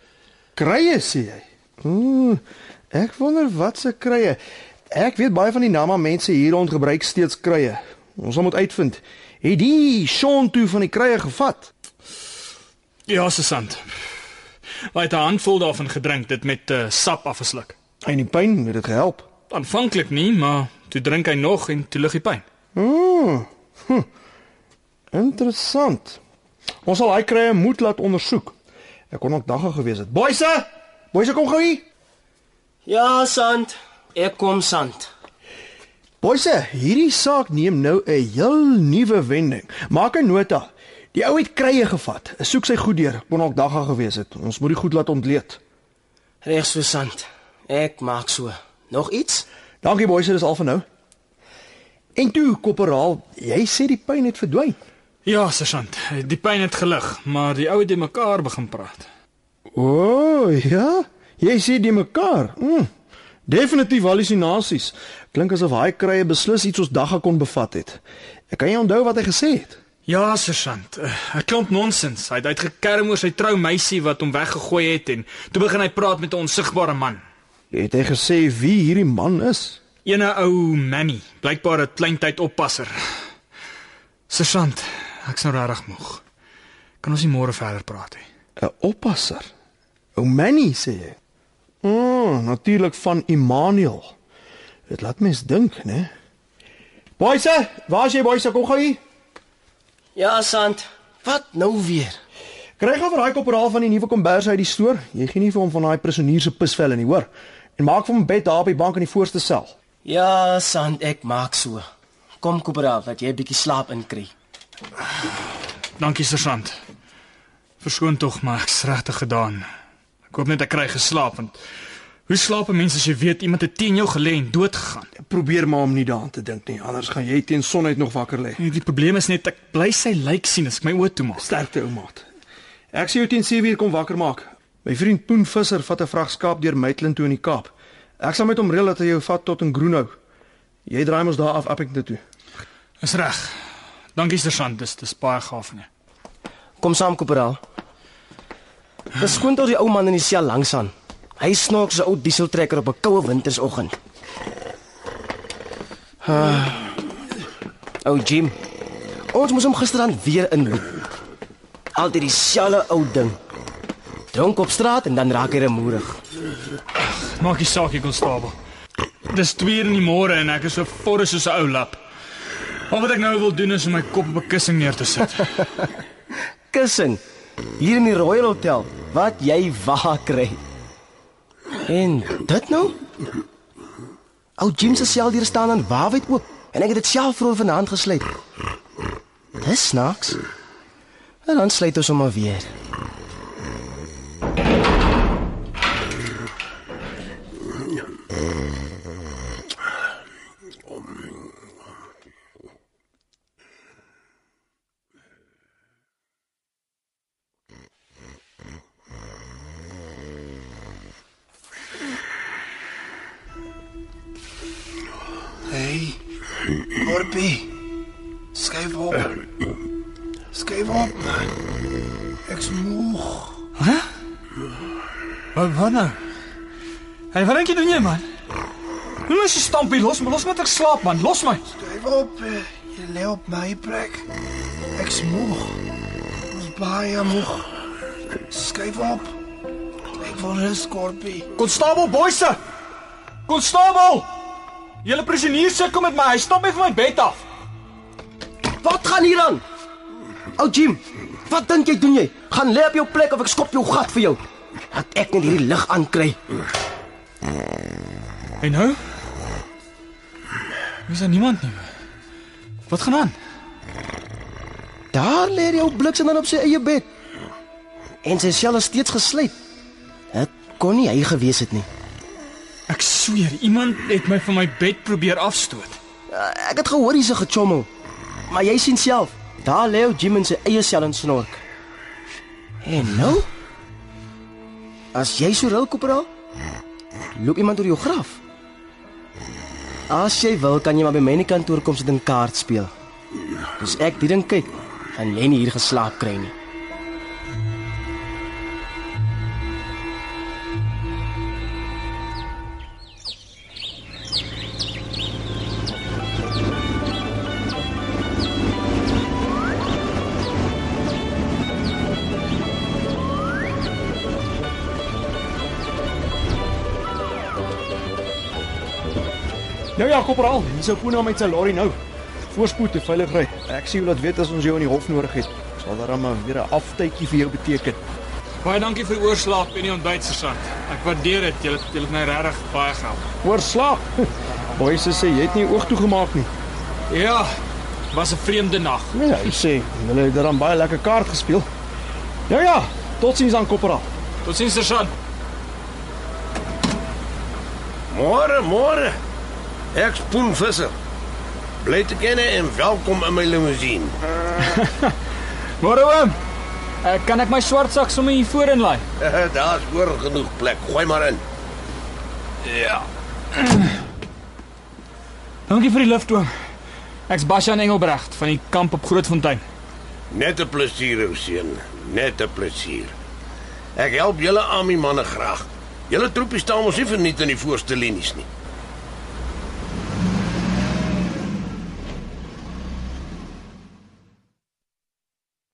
[SPEAKER 7] Krye sê jy. Ooh, ek wonder wat se krye. Ek weet baie van die Nama mense hier rond gebruik steeds krye. Ons moet uitvind. Het die toe van die krye gevat?
[SPEAKER 1] Ja, sergeant. Hy het 'n handvol daarvan gedrink, dit met uh, sap afgesluk.
[SPEAKER 7] En die pyn het dit gehelp.
[SPEAKER 1] Aanvanklik nie, maar toe drink hy nog en toe lig die pyn.
[SPEAKER 7] Mm. Hm. Interessant. Ons sal hy kry 'n moed laat ondersoek. Ek kon ook dagga gewees het. Boyse, boyse kom gou hier.
[SPEAKER 6] Ja, Sant. Ek kom Sant.
[SPEAKER 7] Boyse, hierdie saak neem nou 'n heel nuwe wending. Maak 'n nota. Die ou het krye gevat. Soek sy goed deur. Kon ook dagga gewees het. Ons moet die goed laat ontleed.
[SPEAKER 6] Regs so Sant. Ek maak so. Nog iets?
[SPEAKER 7] Dankie boyse, dis al vir nou. En toe, koperaal, jy sê die pyn het verdwyn.
[SPEAKER 1] Ja, sergeant, die pyn het gelig, maar die ou het die mekaar begin praat.
[SPEAKER 7] O, oh, ja. Jy sê die mekaar. Mm. Definitief hallusinasies. Klink asof hy krye beslis iets ons dagga kon bevat het. Ek kan jy onthou wat hy gesê het?
[SPEAKER 1] Ja, sergeant, 'n klomp nonsens. Hy het uitgekerm oor sy troumeisie wat hom weggegooi het en toe begin hy praat met 'n onsigbare man.
[SPEAKER 7] Het hy gesê wie hierdie man is?
[SPEAKER 1] Ene ou Manny, blykbaar 'n kleintyd oppasser. Sergeant, ek's nou regtig moeg. Kan ons nie môre verder praat nie?
[SPEAKER 7] 'n Oppasser. Ou Manny sê jy. O, oh, natuurlik van Immanuel. Dit laat mens dink, né? Boyse, waar is jy boyse? Kom gou hier.
[SPEAKER 6] Ja, Sant. Wat nou weer?
[SPEAKER 7] Kry gou vir daai koperaal van die nuwe kombers uit die stoor. Jy gee nie vir hom van daai prisonier se pisvelle nie, hoor. En maak vir hom 'n bed daar op die bank in die voorste sel.
[SPEAKER 6] Ja, Sant, ek maak so. Kom Koperaal, dat jy 'n bietjie slaap inkry.
[SPEAKER 1] Dankie, sergeant. Verskoon tog, maar ek's regtig gedaan. Ek hoop net ek kry geslaap want hoe slaap 'n mens as jy weet iemand het teen jou gelê en dood gegaan?
[SPEAKER 7] Probeer maar om nie daaraan te dink nie, anders gaan jy teen sonheid nog wakker lê.
[SPEAKER 1] Nee, die probleem is net ek bly sy lyk sien as ek my oë toemaak.
[SPEAKER 7] Sterkte ou maat. Ek sien jou teen 7 uur kom wakker maak. My vriend Poen Visser vat 'n vrag skaap deur Maitland toe in die Kaap. Ek sal met hom reël dat hy jou vat tot in Groenhou. Jy draai mos daar af Appington toe.
[SPEAKER 1] Is reg. Dankie, sergeant. Dis dis baie gaaf van jou.
[SPEAKER 6] Kom saam Koperaal. Dis skoon tot die ou man in die sel langs aan. Hy snork so 'n ou dieseltrekker op 'n koue wintersoggend. Ah. Ou Jim. Ons moes hom gisterand weer inloop. Altyd dieselfde ou ding. Dronk op straat en dan raak hy remoerig.
[SPEAKER 1] Maak nie saak, konstabel. Dis 2 uur in die môre en ek is so vorre soos 'n ou lap. Al wat ek nou wil doen is om my kop op 'n kussing neer te sit.
[SPEAKER 6] Kussing hier in die Royal Hotel wat jy waar kry. En dit nou? Ou Jim se seldeur staan aan waarwyd oop en ek het dit self vir hom van die hand gesluit. Dis snaaks. En dan sluit ons hom weer.
[SPEAKER 1] Doen jy man? Hoe is jy stampie los, maar los met ek slaap man. Los my.
[SPEAKER 5] Skuif op. eh, Jy lê op my plek. Ek's moeg. Ons baie moeg. Skuif op. Ek wil rus, Korpie.
[SPEAKER 1] Konstabel Boyse. Konstabel! Julle prisonier sukkel met my. Hy stap net van my bed af.
[SPEAKER 6] Wat gaan hier aan? Ou Jim, wat dink jy doen jy? Gaan lê op jou plek of ek skop jou gat vir jou. Dat ek net hierdie lig aankry.
[SPEAKER 1] En nou? Is daar niemand nie? Wat gaan aan?
[SPEAKER 6] Daar lê die ou bliksem dan op sy eie bed. En sy sel is steeds gesluit. Dit kon nie hy gewees het nie.
[SPEAKER 1] Ek sweer, iemand het my van my bed probeer afstoot.
[SPEAKER 6] Uh, Ek het gehoor hy's gechommel. Maar jy sien self, daar lê ou Jim in sy eie sel en snork. En nou? As jy so rou koperaal, loop iemand oor jou graf. As jy wil, kan jy maar by my in die kantoor kom sit en kaart speel. Dis ek die ding kyk, gaan jy nie hier geslaap kry nie.
[SPEAKER 7] Korporaal, dis ou Puna met sy lorry nou. Voorspoed en veilig ry. Ek sien jy laat weet as ons jou in die hof nodig het. Sal daar dan maar weer 'n aftydjie vir jou beteken.
[SPEAKER 1] Baie dankie vir die oorslaap en die ontbyt sergeant. Ek waardeer dit. Jy het jy het my regtig baie gehelp.
[SPEAKER 7] Oorslag. Boyse sê jy het nie oog toegemaak nie.
[SPEAKER 1] Ja, was 'n vreemde nag.
[SPEAKER 7] Nee, hy sê hulle het dan baie lekker kaart gespeel. Ja ja, totsiens aan korporaal.
[SPEAKER 1] Totsiens sergeant.
[SPEAKER 8] Môre, môre. Ek spoen visser. Bly te kenne en welkom in my limousine.
[SPEAKER 1] Môre oom. Ek kan ek my swart sak sommer hier voorin laai?
[SPEAKER 8] Daar's oor genoeg plek. Gooi maar in.
[SPEAKER 1] Ja. Dankie vir die lift oom. Ek's Bashan Engelbregt van die kamp op Grootfontein.
[SPEAKER 8] Net 'n plesier, ou seun. Net 'n plesier. Ek help julle army manne graag. Julle troepie staan mos nie verniet in die voorste linies nie.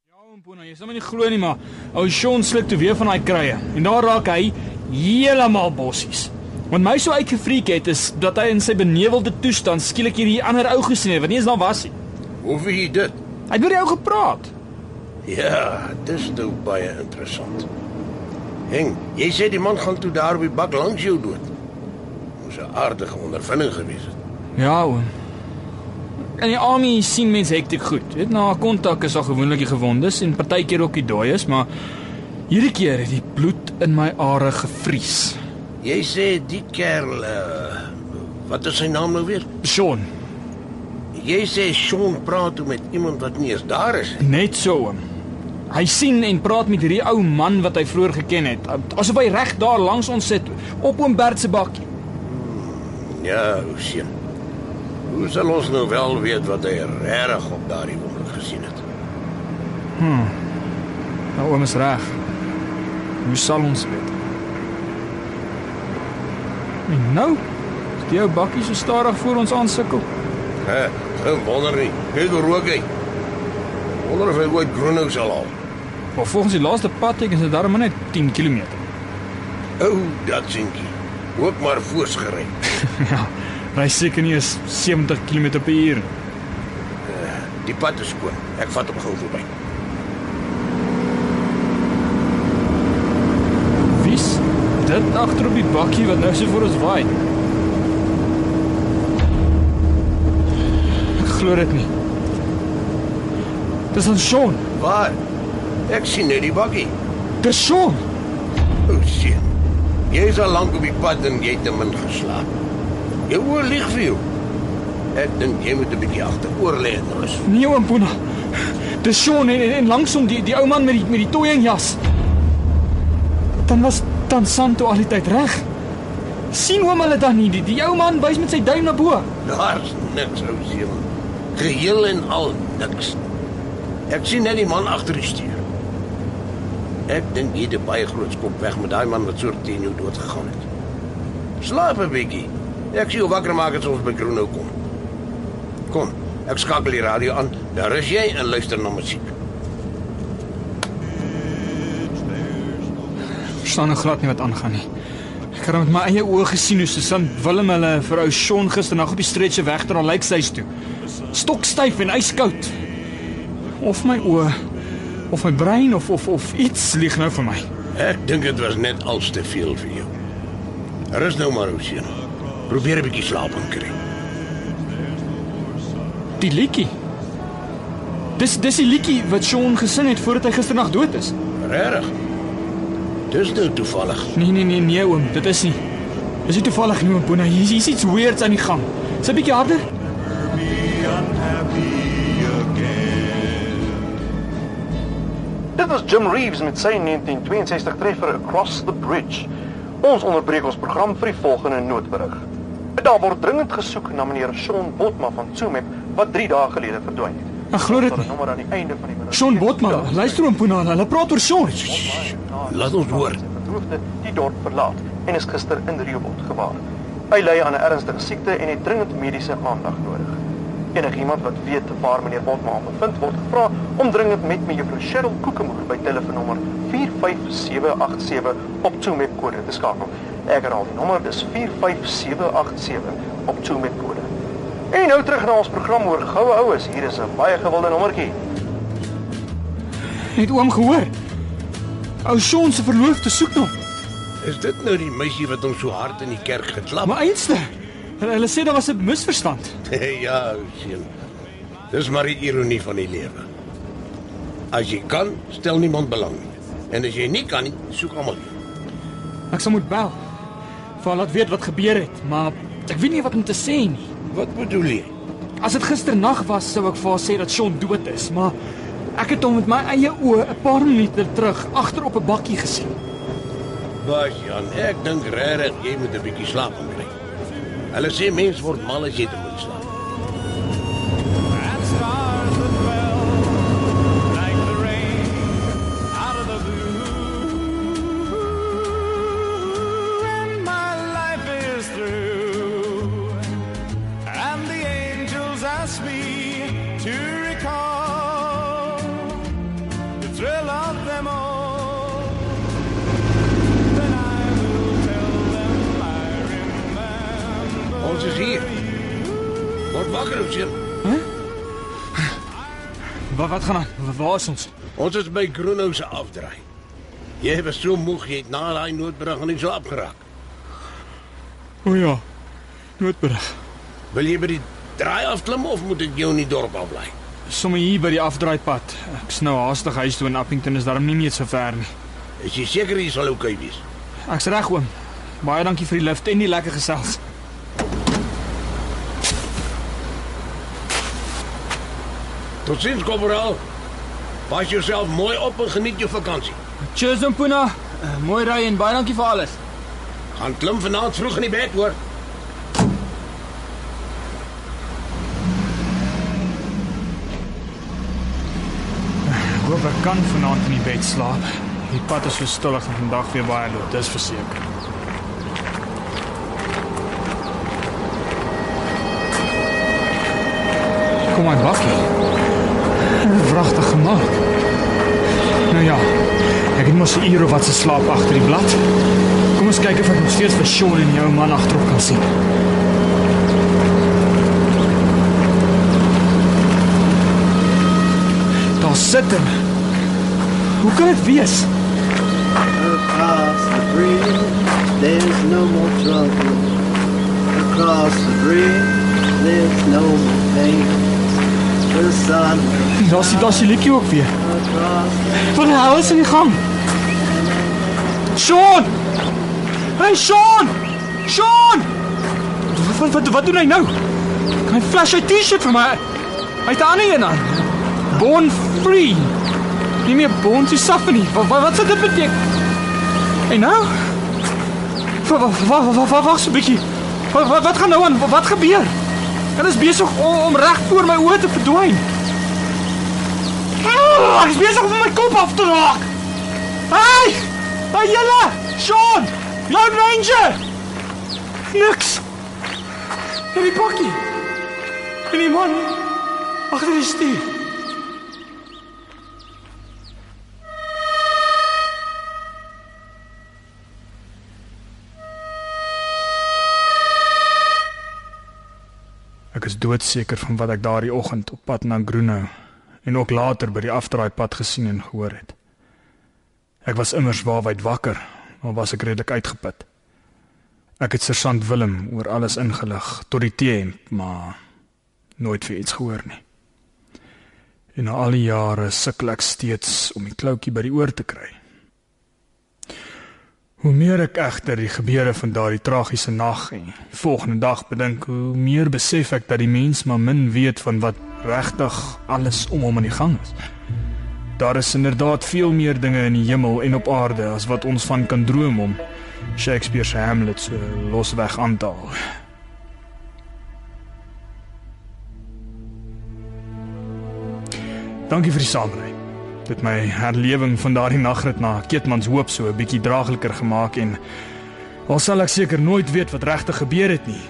[SPEAKER 1] Ja, oom Pona, jy sal my nie glo nie, maar ou Sean sluk toe weer van daai kruie en daar raak hy heeltemal bossies. Wat my so uitgefreek het is dat hy in sy benewelde toestand skielik hierdie ander ou gesien het wat nie eens daar was nie.
[SPEAKER 8] Hoe weet jy dit?
[SPEAKER 1] Hy het met die ou gepraat.
[SPEAKER 8] Ja, dis nou baie interessant. Heng, jy sê die man gaan toe daar op die bak langs jou dood. Moes 'n aardige ondervinding gewees het.
[SPEAKER 1] Ja, oom. En die army sien mense hektiek goed. Weet na kontak is al gewoonlik die gewondes en partykeer ook die dooies, maar hierdie keer het die bloed in my are gevries.
[SPEAKER 8] Jy sê die kerel uh, wat is sy naam nou weer?
[SPEAKER 1] Sean,
[SPEAKER 8] Jy sê Sean praat met iemand wat nie eens daar is nie.
[SPEAKER 1] net so oom. Hy sien en praat met hierdie ou man wat hy vroeër geken het. Asof hy reg daar langs ons sit op oom Bert se bakkie.
[SPEAKER 8] Ja, ou seun. Hoe sal ons nou wel weet wat hy regtig op daardie oomblik gesien het?
[SPEAKER 1] Nou oom is reg. Hoe sal ons weet? En nou, die ou bakkie so stadig voor ons aansukkel.
[SPEAKER 8] Hè, geen wonder nie. Kyk hoe rook hy. Wonder of hy ooit Groenhou sal haal.
[SPEAKER 1] Maar volgens die laaste padteken is dit darm maar net 10 km.
[SPEAKER 8] Ou, dat seentjie. Ook maar voors gery.
[SPEAKER 1] ja, hy seker nie is 70 km per uur. nie.
[SPEAKER 8] Die pad is skoon. Ek vat hom gou verby.
[SPEAKER 1] Wie's dit agter op die bakkie wat nou so vir ons waai? Ek glo dit nie. Dis ons Sean.
[SPEAKER 8] Waar? Ek sien net die bakkie.
[SPEAKER 1] Dis Sean.
[SPEAKER 8] O, seun. Jy is al lank op die pad en jy het te min geslaap. Jou oor lieg vir jou. Ek dink jy moet 'n bietjie agteroor lê en rus.
[SPEAKER 1] Nee, oom Puna. Dis Sean en, en, en langsom die die ou man met die met die toeënjas. Dan was dan Santo al die tyd reg. sien oom hulle dan nie? Die, die ou man wys met sy duim na bo.
[SPEAKER 8] Daar's niks ou seun. Geheel en al niks. Ek sien net die man agter die stuur. Ek dink jy het 'n baie groot skop weg met daai man wat so teen jou dood gegaan het. Slaap 'n bietjie. Ek sien jou wakker maak as ons by Groenhou kom. Kom, ek skakel die radio aan. Daar is jy en luister na musiek.
[SPEAKER 1] Verstaan nog glad nie wat aangaan nie. Ek het met my eie oë gesien hoe Susan Willem hulle vir ou Sean gisternag op die stretcher wegdra lyk sy's toe. Stokstyf en yskoud. Of my oë of my brein of of of iets lieg nou vir my.
[SPEAKER 8] Ek dink dit was net als te veel vir jou. Rus nou maar, seun. Probeer 'n bietjie slaap kry.
[SPEAKER 1] Die liedjie. Dis dis die liedjie wat Sean gesing het voordat hy gisternag dood is.
[SPEAKER 8] Regtig? Dis nou toevallig.
[SPEAKER 1] Nee nee nee nee oom, dit is nie. Dis nie toevallig nie oom Boona. Hier hier's iets weirds aan die gang. Sy 'n bietjie harder.
[SPEAKER 9] Dit was Jim Reeves met sy 1962 treffer Across the Bridge. Ons onderbreek ons program vir die volgende noodberig. Daar word dringend gesoek na meneer Shaun Botma van Tsumeb wat 3 dae gelede verdwyn het.
[SPEAKER 1] Ek glo dit nie.
[SPEAKER 9] nommer aan die einde van die minuut.
[SPEAKER 1] Sean Botman, luister oom Boona, hulle praat oor Sean.
[SPEAKER 8] Laat ons hoor.
[SPEAKER 9] Verdoofde die dorp verlaat en is gister in Riobot gewaar. Hy ly aan 'n ernstige siekte en het dringend mediese aandag nodig. Enigiemand wat weet waar meneer Botma hom bevind word gevra om dringend met mevrou Cheryl Kokemoer by telefoonnommer 45787 op Tsumeb kode te skakel. Ek herhaal die nommer dis 45787 op met kode. En nou terug na ons program oor goue oues. Hier is 'n baie gewilde nommertjie.
[SPEAKER 1] Het oom gehoor? Ou Sean se verloofde soek hom.
[SPEAKER 8] Is dit nou die meisie wat hom so hard in die kerk geklap?
[SPEAKER 1] Maar einste. Hulle, hulle sê daar was 'n misverstand.
[SPEAKER 8] ja, sien. Dis maar die ironie van die lewe. As jy kan, stel niemand belang nie. En as jy nie kan nie, soek almal.
[SPEAKER 1] Ek sal moet bel. Vir haar laat weet wat gebeur het, maar ek weet nie wat om te sê nie.
[SPEAKER 8] Wat bedoel jy?
[SPEAKER 1] As dit gisternag was, sou ek vir haar sê dat Sean dood is, maar ek het hom met my eie oë 'n paar minute terug agter op 'n bakkie gesien.
[SPEAKER 8] Bas Jan, ek dink regtig jy moet 'n bietjie slaap kry. Hulle sê mens word mal as jy te moet slaap. Word wakker, sien.
[SPEAKER 1] Wat wat gaan aan? Wa- Waar is ons?
[SPEAKER 8] Ons is by Groenhou se afdraai. Jy was so moeg jy het na daai noodbrug nie so opgeraak.
[SPEAKER 1] O ja. Noodberig.
[SPEAKER 8] Wil jy by die draai afklim of moet ek jou in die dorp afbly?
[SPEAKER 1] Sommige hier by die afdraaipad. Ek's nou haastig huis toe in Appington is daarom nie meer so ver nie.
[SPEAKER 8] Is jy seker jy sal oukei wees?
[SPEAKER 1] Ek's reg oom. Baie dankie vir die lift en die lekker gesels.
[SPEAKER 8] Totsiens, korporaal. Pas jouself mooi op en geniet jou vakansie.
[SPEAKER 1] Cheers Mpuna. Uh, mooi ry en baie dankie vir alles.
[SPEAKER 8] Gaan klim vanaand vroeg in die bed, hoor.
[SPEAKER 1] Ek hoop ek kan vanaand in die bed slaap. Die pad is so stillig en vandag weer baie loop, dis verseker. Kom maar bakkie. Wragtig gemaak. Nou ja, ek het mos 'n uur of wat se slaap agter die blad. Kom ons kyk of ek nog steeds vir Sean en jou man agterop kan sien. Daar sit hom. Hoe kan dit wees?
[SPEAKER 10] Across the bridge, there's no more trouble. Across the bridge, there's no more pain. Sun
[SPEAKER 1] Daar's die daar's die liedjie ook weer.
[SPEAKER 10] across
[SPEAKER 1] Wat die hel is in die gang? Sean! Hey Sean! Sean! Wat wat wat, wat doen hy nou? Hy flash sy T-shirt vir my? Hy het 'n ander een aan. Born free. Nie meer born to suffer nie. Wat wat, wat sou dit beteken? En nou? Wat wat wat wat wat wag so 'n bietjie. Wat, wat wat gaan nou aan? Wat, wat gebeur? Hulle is besig om, om reg voor my oë te verdwyn. Oh, ek is besig om my kop af te raak. Hey! Hey julle! Sean! Lone Ranger! Niks. En die bakkie. En die man agter die stuur. Doodseker van wat ek daardie oggend op pad na Groenhou en ook later by die afdraaipad gesien en gehoor het. Ek was immers waarwyd wakker, maar was ek redelik uitgeput. Ek het sergeant Willem oor alles ingelig tot die T-hemp, maar nooit vir iets gehoor nie. En na al die jare sukkel ek steeds om die kloutjie by die oor te kry. Hoe meer ek egter die gebeure van daardie tragiese nag en volgende dag bedink, hoe meer besef ek dat die mens maar min weet van wat regtig alles om hom aan die gang is. Daar is inderdaad veel meer dinge in die hemel en op aarde as wat ons van kan droom om Shakespeare se Hamlet so losweg aan te haal. Dankie vir die saamry. Dit my herlewing van daardie nagrit na Keetmans Hoop so 'n bietjie draagliker gemaak en al sal ek seker nooit weet wat regtig gebeur het nie.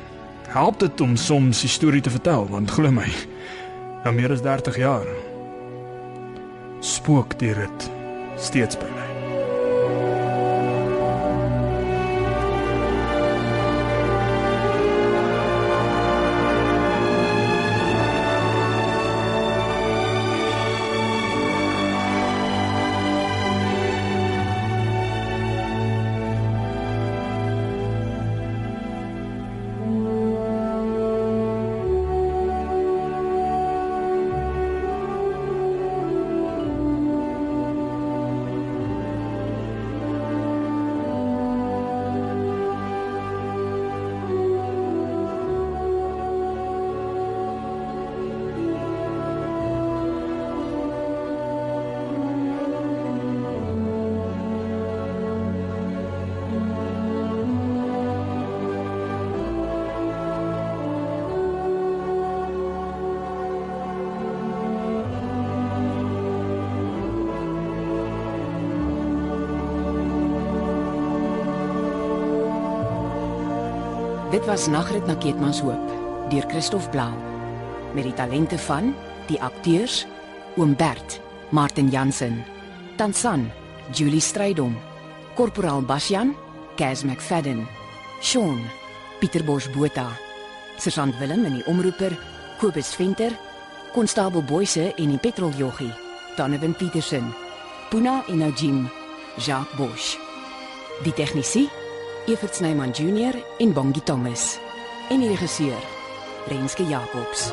[SPEAKER 1] Help dit om soms die storie te vertel want glo my, nou meer as 30 jaar spook die rit steeds by my.
[SPEAKER 2] Was Nagrit na Keetmanshoop deur Christof Blou met die talente van die akteurs Oom Bert, Martin Jansen, Tansan, Julie Strydom, Korporaal Basjan, Cas McFadden, Sean, Pieter Bosch Botha, Sergeant Willem en die omroeper Kobus Venter, Konstabel Boyse en die petroljoggie, Donovan Petersen, Puna en Najim, Jacques Bosch. Die tegnisie Evert Snyman Junior en Bongie Thomas. En die regisseur Renske Jacobs.